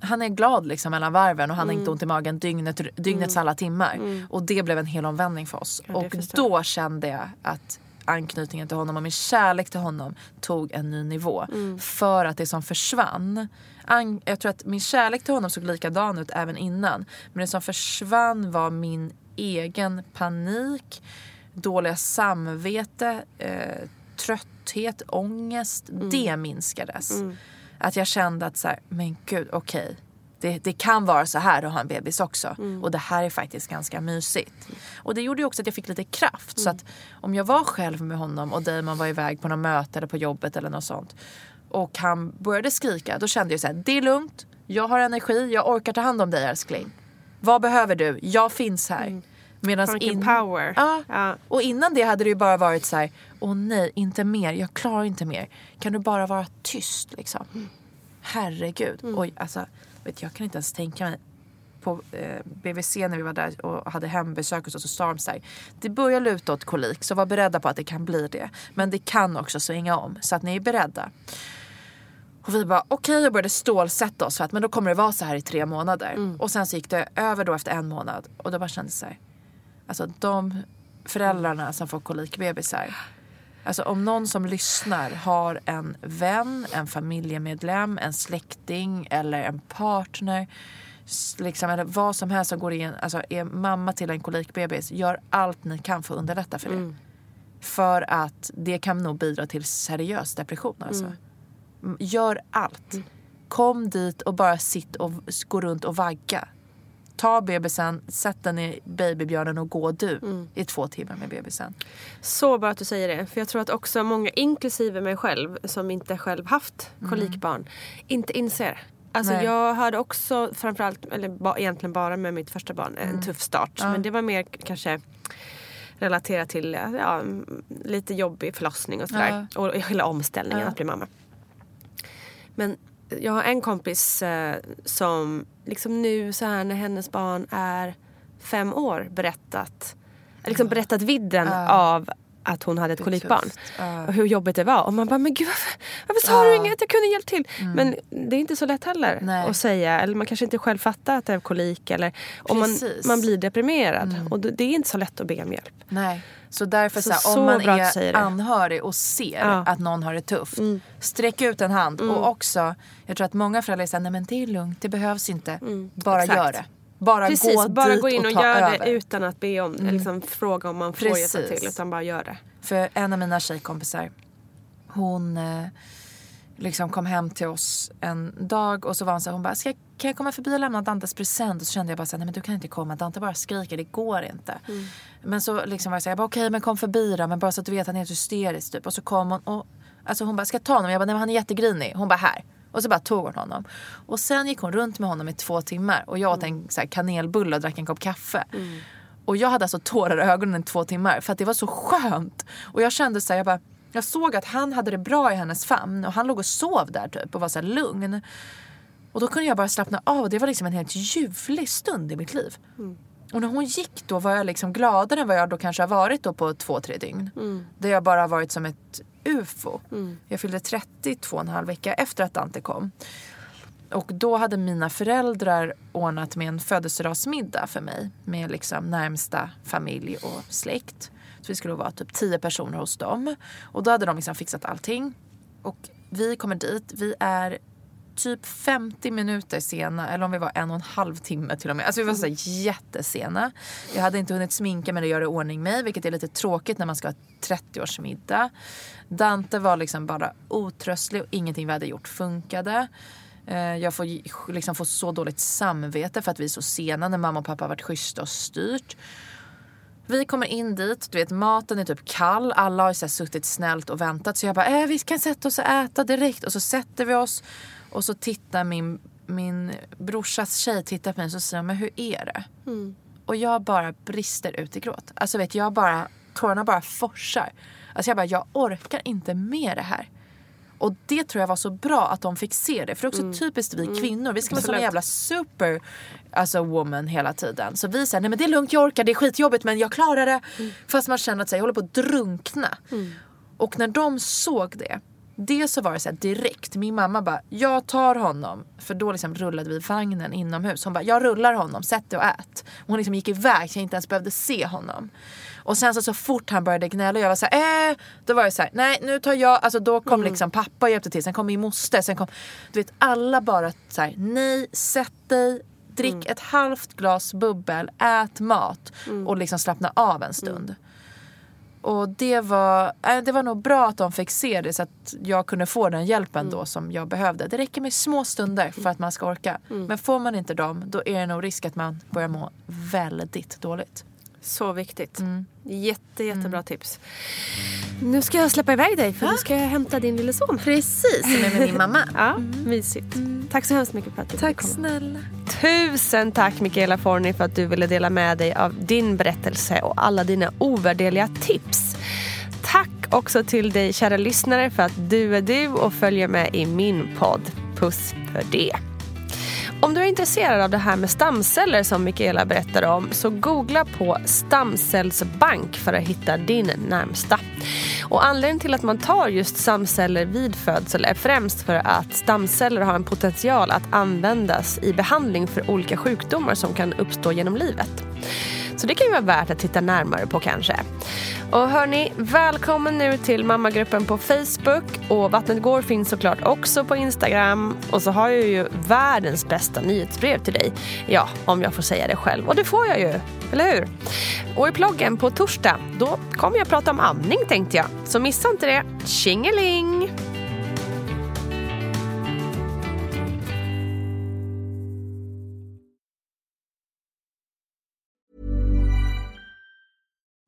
han är glad liksom mellan varven och han har Mm. inte ont i magen dygnet, dygnets alla timmar. Och det blev en hel omvändning för oss. Ja, och då kände jag att anknytningen till honom och min kärlek till honom tog en ny nivå. Mm. För att det som försvann, an, jag tror att min kärlek till honom såg likadan ut även innan. Men det som försvann var min egen panik, dåliga samvete, eh, trötthet, ångest. Mm. Det minskades. Att jag kände att så här, men gud okej. Det, det kan vara så här att ha en bebis också. Och det här är faktiskt ganska mysigt. Och det gjorde ju också att jag fick lite kraft. Så att om jag var själv med honom och Damon var iväg på något möte eller på jobbet eller något sånt. Och han började skrika. Då kände jag så här, det är lugnt. Jag har energi. Jag orkar ta hand om dig älskling. Vad behöver du? Jag finns här. Medans Vilken power. Ja. Ja. Och innan det hade det ju bara varit så här, åh nej, inte mer, jag klarar inte mer. Kan du bara vara tyst liksom? Herregud. Oj, alltså, vet, jag kan inte ens tänka mig på eh, BVC när vi var där och hade hembesök hos oss och Storm så här, Det börjar luta åt kolik så var beredda på att det kan bli det. Men det kan också svänga om så att ni är beredda. Och vi bara okej och började stålsätta oss för att men då kommer det vara så här i tre månader. Och sen så gick det över då efter en månad och då bara kändes så här. Alltså de föräldrarna som får kolikbebisar. Alltså om någon som lyssnar har en vän, en familjemedlem, en släkting eller en partner liksom, eller vad som helst som går in, alltså är mamma till en kolikbebis, gör allt ni kan för att underlätta för det. För att det kan nog bidra till seriös depression. Alltså. Mm, Gör allt. Kom dit och bara sitt och gå runt och vagga. Ta bebisen, sätt den i babybjörnen och gå du i två timmar med bebisen. Så bra att du säger det. För jag tror att också många, inklusive mig själv, som inte själv haft kolikbarn, inte inser. Alltså Nej. jag hade också framförallt, eller ba, egentligen bara med mitt första barn, en tuff start. Men det var mer kanske relaterat till ja, mm, lite jobbig förlossning och sådär. Och hela omställningen att bli mamma. Men jag har en kompis eh, som liksom nu så här när hennes barn är fem år berättat, liksom berättat vidden av att hon hade ett kolikbarn. Ja. Och hur jobbigt det var. Och man bara, men gud varför, varför sa du inget? Jag kunde hjälpt till. Men det är inte så lätt heller Nej. att säga. Eller man kanske inte själv fattar att det är kolik. Eller om man, man blir deprimerad. Och det det är inte så lätt att be om hjälp. Nej. Så därför Så- så här, om man är anhörig och ser Ja. att någon har det tufft. Sträck ut en hand. Och också, jag tror att många föräldrar säger nej men det är lugnt, det behövs inte. Bara Exakt. gör det. Bara Precis, gå bara dit gå in och, och ta gör över. det utan att be om liksom, fråga om man får hjälpa till. Utan bara gör det. För en av mina tjejkompisar, hon eh, liksom kom hem till oss en dag och så var hon så här, hon bara, Ska jag, kan jag komma förbi och lämna Dantes present? Och så kände jag bara så här, nej men du kan inte komma, Dante bara skriker, det går inte. Men så liksom var jag så här, jag bara, okej men kom förbi då, men bara så att du vet han är helt hysterisk typ. Och så kom hon och alltså hon bara, ska jag ta honom? Jag bara, nej men han är jättegrinig. Hon bara, här. Och så bara tog hon honom. Och sen gick hon runt med honom i två timmar och jag åt en så här, kanelbulle och drack en kopp kaffe. Och jag hade alltså tårar i ögonen i två timmar för att det var så skönt. Och jag kände så här, jag bara, jag såg att han hade det bra i hennes famn och han låg och sov där typ och var så här lugn. Och då kunde jag bara slappna av och det var liksom en helt ljuvlig stund i mitt liv. Och när hon gick då var jag liksom gladare än vad jag då kanske har varit då på två, tre dygn. Där jag bara har varit som ett ufo. Jag fyllde 30 två och en halv vecka efter att Dante kom. Och då hade mina föräldrar ordnat med en födelsedagsmiddag för mig med liksom närmsta familj och släkt. Vi skulle vara typ tio personer hos dem. Och då hade de liksom fixat allting. Och vi kommer dit, vi är typ 50 minuter sena, eller om vi var en och en halv timme till och med. Alltså vi var så jättesena. Jag hade inte hunnit sminka mig eller göra i ordning mig, vilket är lite tråkigt när man ska ha 30-årsmiddag. Dante var liksom bara otröstlig och ingenting vi hade gjort funkade. Eh, jag får liksom få så dåligt samvete för att vi är så sena när mamma och pappa har varit schyssta och styrt. Vi kommer in dit, du vet maten är typ kall, alla har så suttit snällt och väntat. Så jag bara, äh, vi kan sätta oss och äta direkt. Och så sätter vi oss och så tittar min, min brorsas tjej tittar på mig och så säger men hur är det? Och jag bara brister ut i gråt. Alltså vet jag bara, tårarna bara forsar. Alltså jag bara, jag orkar inte med det här. Och det tror jag var så bra att de fick se det. För det är också Mm. typiskt vi kvinnor. Vi ska vara såna jävla super alltså, woman hela tiden. Så vi säger, nej men det är lugnt, jag orkar, det är skitjobbigt men jag klarar det. Mm. Fast man känner att här, jag håller på att drunkna. Och när de såg det. Det så var det så här direkt. Min mamma bara, jag tar honom. För då liksom rullade vi vagnen inomhus. Hon bara, jag rullar honom, sätt dig och ät. Och hon liksom gick iväg så jag inte ens behövde se honom. Och sen så, så fort han började gnälla och jag var så här, äh, då var det så här, nej nu tar jag, alltså då kom liksom pappa och hjälpte till, sen kom min moster, sen kom, du vet alla bara så här, nej sätt dig, drick ett halvt glas bubbel, ät mat och liksom slappna av en stund. Och det var, äh, det var nog bra att de fick se det så att jag kunde få den hjälpen då som jag behövde. Det räcker med små stunder för att man ska orka. Men får man inte dem då är det nog risk att man börjar må väldigt dåligt. Så viktigt. Jätte, jättebra tips. Nu ska jag släppa iväg dig för nu ska jag hämta din lille son. Precis, som är med min mamma. Ja, mysigt. Tack så hemskt mycket för att du Tack snälla. Tusen tack Michaela Forni för att du ville dela med dig av din berättelse och alla dina ovärderliga tips. Tack också till dig kära lyssnare för att du är du och följer med i min podd. Puss för det. Om du är intresserad av det här med stamceller som Michaela berättade om så googla på stamcellsbank för att hitta din närmsta. Och anledningen till att man tar just stamceller vid födsel är främst för att stamceller har en potential att användas i behandling för olika sjukdomar som kan uppstå genom livet. Så det kan ju vara värt att titta närmare på kanske. Och hörni, välkommen nu till mammagruppen på Facebook och Vattnet går finns såklart också på Instagram. Och så har jag ju världens bästa nyhetsbrev till dig. Ja, om jag får säga det själv. Och det får jag ju, eller hur? Och i ploggen på torsdag, då kommer jag prata om amning tänkte jag. Så missa inte det. Tjingeling!